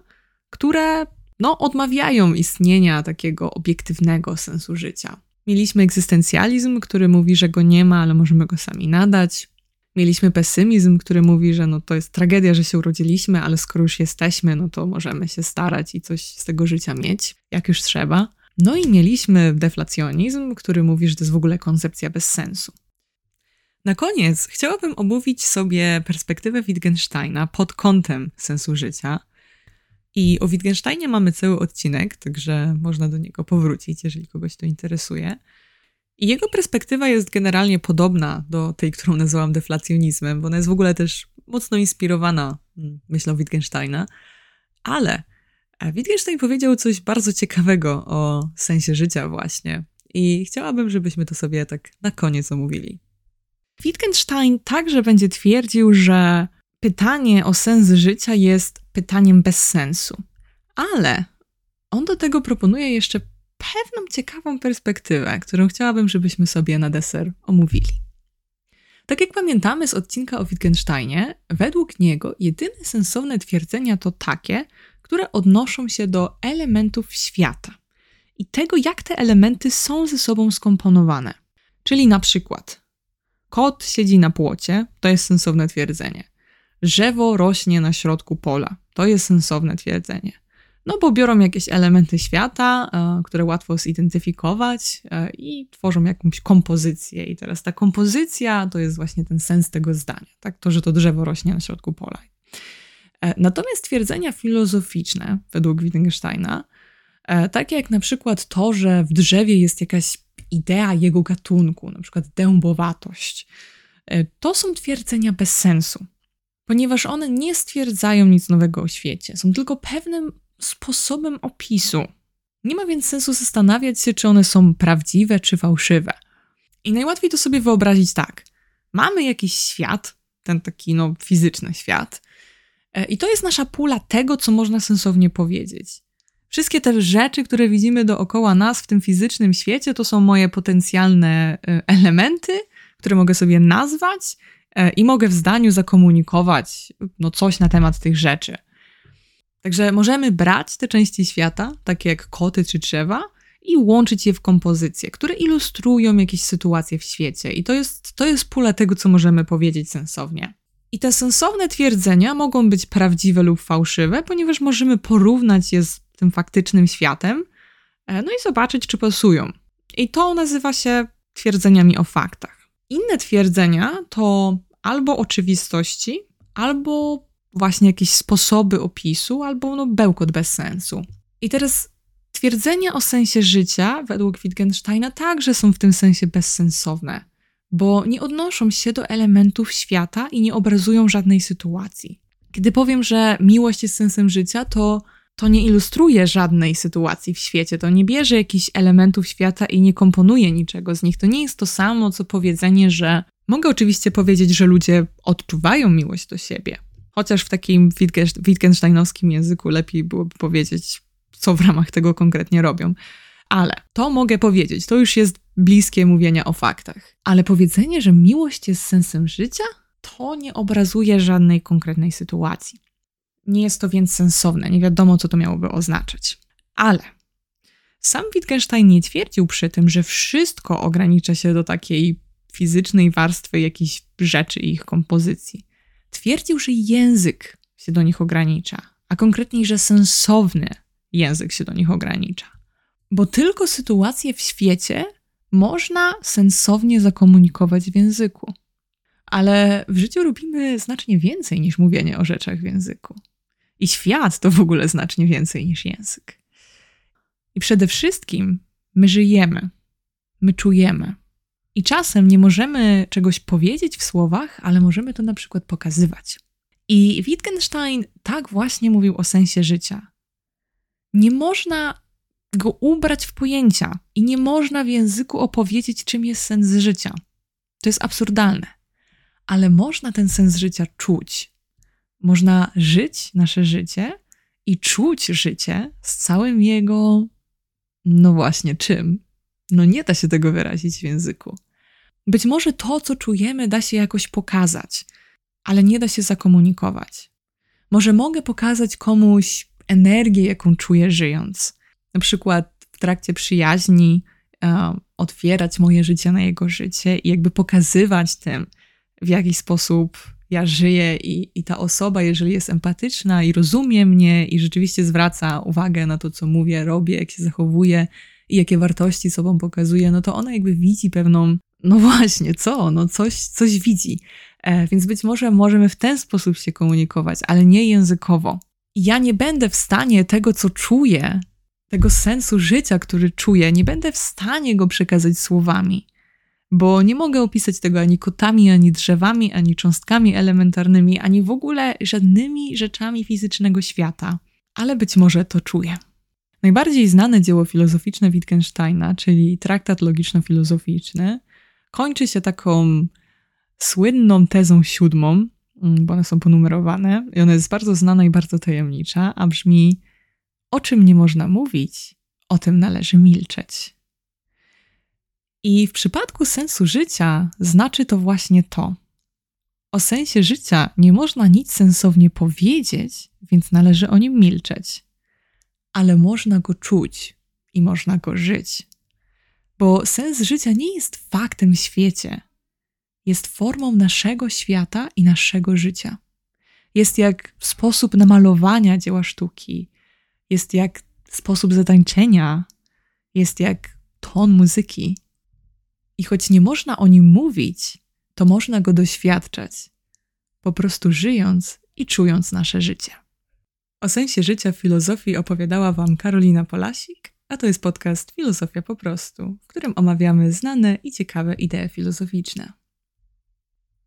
które no, odmawiają istnienia takiego obiektywnego sensu życia. Mieliśmy egzystencjalizm, który mówi, że go nie ma, ale możemy go sami nadać. Mieliśmy pesymizm, który mówi, że no to jest tragedia, że się urodziliśmy, ale skoro już jesteśmy, no to możemy się starać i coś z tego życia mieć, jak już trzeba. No i mieliśmy deflacjonizm, który mówi, że to jest w ogóle koncepcja bez sensu. Na koniec chciałabym omówić sobie perspektywę Wittgensteina pod kątem sensu życia. I o Wittgensteinie mamy cały odcinek, także można do niego powrócić, jeżeli kogoś to interesuje. I jego perspektywa jest generalnie podobna do tej, którą nazwałam deflacjonizmem, bo ona jest w ogóle też mocno inspirowana mm, myślą Wittgensteina. Ale Wittgenstein powiedział coś bardzo ciekawego o sensie życia właśnie. I chciałabym, żebyśmy to sobie tak na koniec omówili. Wittgenstein także będzie twierdził, że pytanie o sens życia jest pytaniem bez sensu. Ale on do tego proponuje jeszcze pewną ciekawą perspektywę, którą chciałabym, żebyśmy sobie na deser omówili. Tak jak pamiętamy z odcinka o Wittgensteinie, według niego jedyne sensowne twierdzenia to takie, które odnoszą się do elementów świata i tego, jak te elementy są ze sobą skomponowane. Czyli na przykład kot siedzi na płocie, to jest sensowne twierdzenie. Drzewo rośnie na środku pola, to jest sensowne twierdzenie. No bo biorą jakieś elementy świata, e, które łatwo zidentyfikować e, i tworzą jakąś kompozycję. I teraz ta kompozycja to jest właśnie ten sens tego zdania, tak? To, że to drzewo rośnie na środku pola. E, natomiast twierdzenia filozoficzne, według Wittgensteina, takie jak na przykład to, że w drzewie jest jakaś idea jego gatunku, na przykład dębowatość, to są twierdzenia bez sensu, ponieważ one nie stwierdzają nic nowego o świecie, są tylko pewnym sposobem opisu. Nie ma więc sensu zastanawiać się, czy one są prawdziwe czy fałszywe. I najłatwiej to sobie wyobrazić tak. Mamy jakiś świat, ten taki no, fizyczny świat, E, I to jest nasza pula tego, co można sensownie powiedzieć. Wszystkie te rzeczy, które widzimy dookoła nas w tym fizycznym świecie, to są moje potencjalne e, elementy, które mogę sobie nazwać e, i mogę w zdaniu zakomunikować no, coś na temat tych rzeczy. Także możemy brać te części świata, takie jak koty czy drzewa, i łączyć je w kompozycje, które ilustrują jakieś sytuacje w świecie. I to jest, to jest pula tego, co możemy powiedzieć sensownie. I te sensowne twierdzenia mogą być prawdziwe lub fałszywe, ponieważ możemy porównać je z tym faktycznym światem, e, no i zobaczyć, czy pasują. I to nazywa się twierdzeniami o faktach. Inne twierdzenia to albo oczywistości, albo właśnie jakieś sposoby opisu, albo no bełkot bez sensu. I teraz twierdzenia o sensie życia, według Wittgensteina, także są w tym sensie bezsensowne bo nie odnoszą się do elementów świata i nie obrazują żadnej sytuacji. Kiedy powiem, że miłość jest sensem życia, to to nie ilustruje żadnej sytuacji w świecie, to nie bierze jakichś elementów świata i nie komponuje niczego z nich. To nie jest to samo, co powiedzenie, że mogę oczywiście powiedzieć, że ludzie odczuwają miłość do siebie, chociaż w takim Wittgensteinowskim języku lepiej byłoby powiedzieć, co w ramach tego konkretnie robią. Ale to mogę powiedzieć, to już jest bliskie mówienia o faktach. Ale powiedzenie, że miłość jest sensem życia, to nie obrazuje żadnej konkretnej sytuacji. Nie jest to więc sensowne, nie wiadomo, co to miałoby oznaczać. Ale sam Wittgenstein nie twierdził przy tym, że wszystko ogranicza się do takiej fizycznej warstwy jakichś rzeczy i ich kompozycji. Twierdził, że język się do nich ogranicza, a konkretniej, że sensowny język się do nich ogranicza. Bo tylko sytuacje w świecie można sensownie zakomunikować w języku. Ale w życiu robimy znacznie więcej niż mówienie o rzeczach w języku. I świat to w ogóle znacznie więcej niż język. I przede wszystkim my żyjemy, my czujemy. I czasem nie możemy czegoś powiedzieć w słowach, ale możemy to na przykład pokazywać. I Wittgenstein tak właśnie mówił o sensie życia. Nie można go ubrać w pojęcia i nie można w języku opowiedzieć, czym jest sens życia. To jest absurdalne. Ale można ten sens życia czuć. Można żyć nasze życie i czuć życie z całym jego, no właśnie, czym? No nie da się tego wyrazić w języku. Być może to, co czujemy, da się jakoś pokazać, ale nie da się zakomunikować. Może mogę pokazać komuś energię, jaką czuję żyjąc. Na przykład w trakcie przyjaźni e, otwierać moje życie na jego życie i jakby pokazywać tym, w jaki sposób ja żyję i, i ta osoba, jeżeli jest empatyczna i rozumie mnie i rzeczywiście zwraca uwagę na to, co mówię, robię, jak się zachowuję i jakie wartości sobą pokazuje, no to ona jakby widzi pewną, no właśnie, co? No coś, coś widzi. E, więc być może możemy w ten sposób się komunikować, ale nie językowo. Ja nie będę w stanie tego, co czuję, tego sensu życia, który czuję, nie będę w stanie go przekazać słowami, bo nie mogę opisać tego ani kotami, ani drzewami, ani cząstkami elementarnymi, ani w ogóle żadnymi rzeczami fizycznego świata, ale być może to czuję. Najbardziej znane dzieło filozoficzne Wittgensteina, czyli traktat logiczno-filozoficzny, kończy się taką słynną tezą siódmą, mm, bo one są ponumerowane i ona jest bardzo znana i bardzo tajemnicza, a brzmi: O czym nie można mówić, o tym należy milczeć. I w przypadku sensu życia znaczy to właśnie to. O sensie życia nie można nic sensownie powiedzieć, więc należy o nim milczeć. Ale można go czuć i można go żyć. Bo sens życia nie jest faktem w świecie, jest formą naszego świata i naszego życia. Jest jak sposób namalowania dzieła sztuki, jest jak sposób zatańczenia, jest jak ton muzyki. I choć nie można o nim mówić, to można go doświadczać, po prostu żyjąc i czując nasze życie. O sensie życia w filozofii opowiadała Wam Karolina Polasik, a to jest podcast Filozofia po prostu, w którym omawiamy znane i ciekawe idee filozoficzne.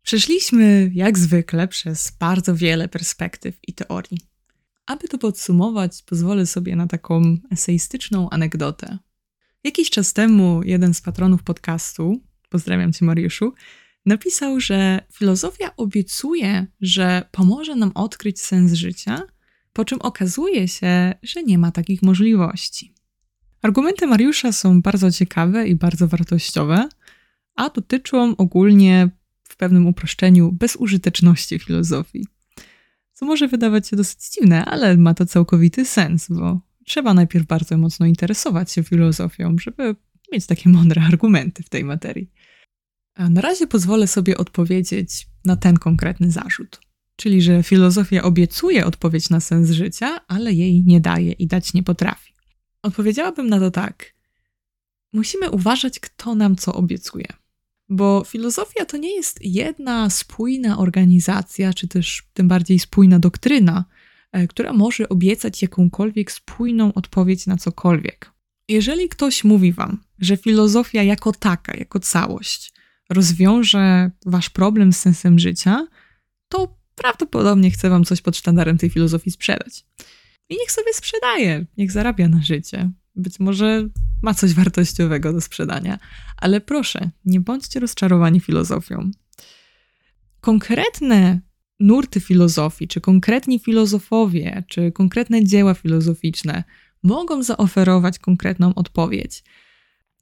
Przeszliśmy, jak zwykle, przez bardzo wiele perspektyw i teorii. Aby to podsumować, pozwolę sobie na taką eseistyczną anegdotę. Jakiś czas temu jeden z patronów podcastu, pozdrawiam cię Mariuszu, napisał, że filozofia obiecuje, że pomoże nam odkryć sens życia, po czym okazuje się, że nie ma takich możliwości. Argumenty Mariusza są bardzo ciekawe i bardzo wartościowe, a dotyczą ogólnie w pewnym uproszczeniu bezużyteczności filozofii. Co może wydawać się dosyć dziwne, ale ma to całkowity sens, bo trzeba najpierw bardzo mocno interesować się filozofią, żeby mieć takie mądre argumenty w tej materii. A na razie pozwolę sobie odpowiedzieć na ten konkretny zarzut. Czyli, że filozofia obiecuje odpowiedź na sens życia, ale jej nie daje i dać nie potrafi. Odpowiedziałabym na to tak. Musimy uważać, kto nam co obiecuje. Bo filozofia to nie jest jedna spójna organizacja, czy też tym bardziej spójna doktryna, e, która może obiecać jakąkolwiek spójną odpowiedź na cokolwiek. Jeżeli ktoś mówi wam, że filozofia jako taka, jako całość rozwiąże wasz problem z sensem życia, to prawdopodobnie chce wam coś pod sztandarem tej filozofii sprzedać. I niech sobie sprzedaje, niech zarabia na życie. Być może ma coś wartościowego do sprzedania, ale proszę, nie bądźcie rozczarowani filozofią. Konkretne nurty filozofii, czy konkretni filozofowie, czy konkretne dzieła filozoficzne mogą zaoferować konkretną odpowiedź.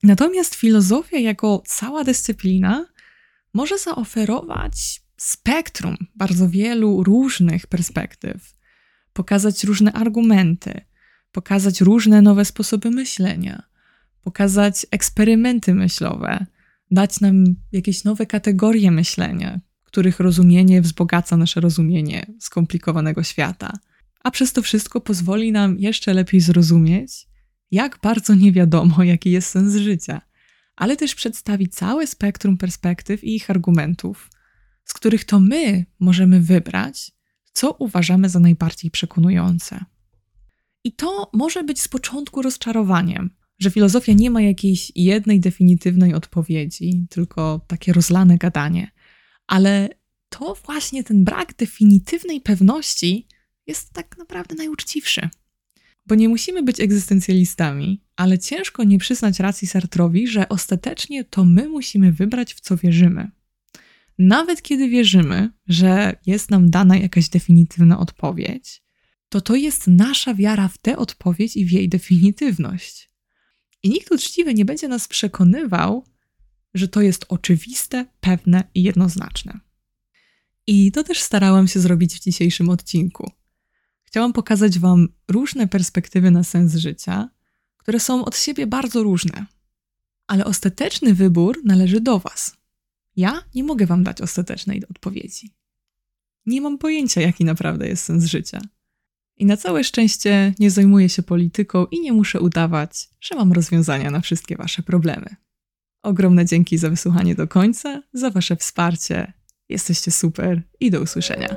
Natomiast filozofia, jako cała dyscyplina, może zaoferować spektrum bardzo wielu różnych perspektyw, pokazać różne argumenty, pokazać różne nowe sposoby myślenia, pokazać eksperymenty myślowe, dać nam jakieś nowe kategorie myślenia, których rozumienie wzbogaca nasze rozumienie skomplikowanego świata. A przez to wszystko pozwoli nam jeszcze lepiej zrozumieć, jak bardzo nie wiadomo, jaki jest sens życia, ale też przedstawi całe spektrum perspektyw i ich argumentów, z których to my możemy wybrać, co uważamy za najbardziej przekonujące. I to może być z początku rozczarowaniem, że filozofia nie ma jakiejś jednej definitywnej odpowiedzi, tylko takie rozlane gadanie. Ale to właśnie ten brak definitywnej pewności jest tak naprawdę najuczciwszy. Bo nie musimy być egzystencjalistami, ale ciężko nie przyznać racji Sartrowi, że ostatecznie to my musimy wybrać, w co wierzymy. Nawet kiedy wierzymy, że jest nam dana jakaś definitywna odpowiedź, to to jest nasza wiara w tę odpowiedź i w jej definitywność. I nikt uczciwy nie będzie nas przekonywał, że to jest oczywiste, pewne i jednoznaczne. I to też starałam się zrobić w dzisiejszym odcinku. Chciałam pokazać Wam różne perspektywy na sens życia, które są od siebie bardzo różne. Ale ostateczny wybór należy do Was. Ja nie mogę wam dać ostatecznej odpowiedzi. Nie mam pojęcia, jaki naprawdę jest sens życia. I na całe szczęście nie zajmuję się polityką i nie muszę udawać, że mam rozwiązania na wszystkie wasze problemy. Ogromne dzięki za wysłuchanie do końca, za wasze wsparcie. Jesteście super i do usłyszenia.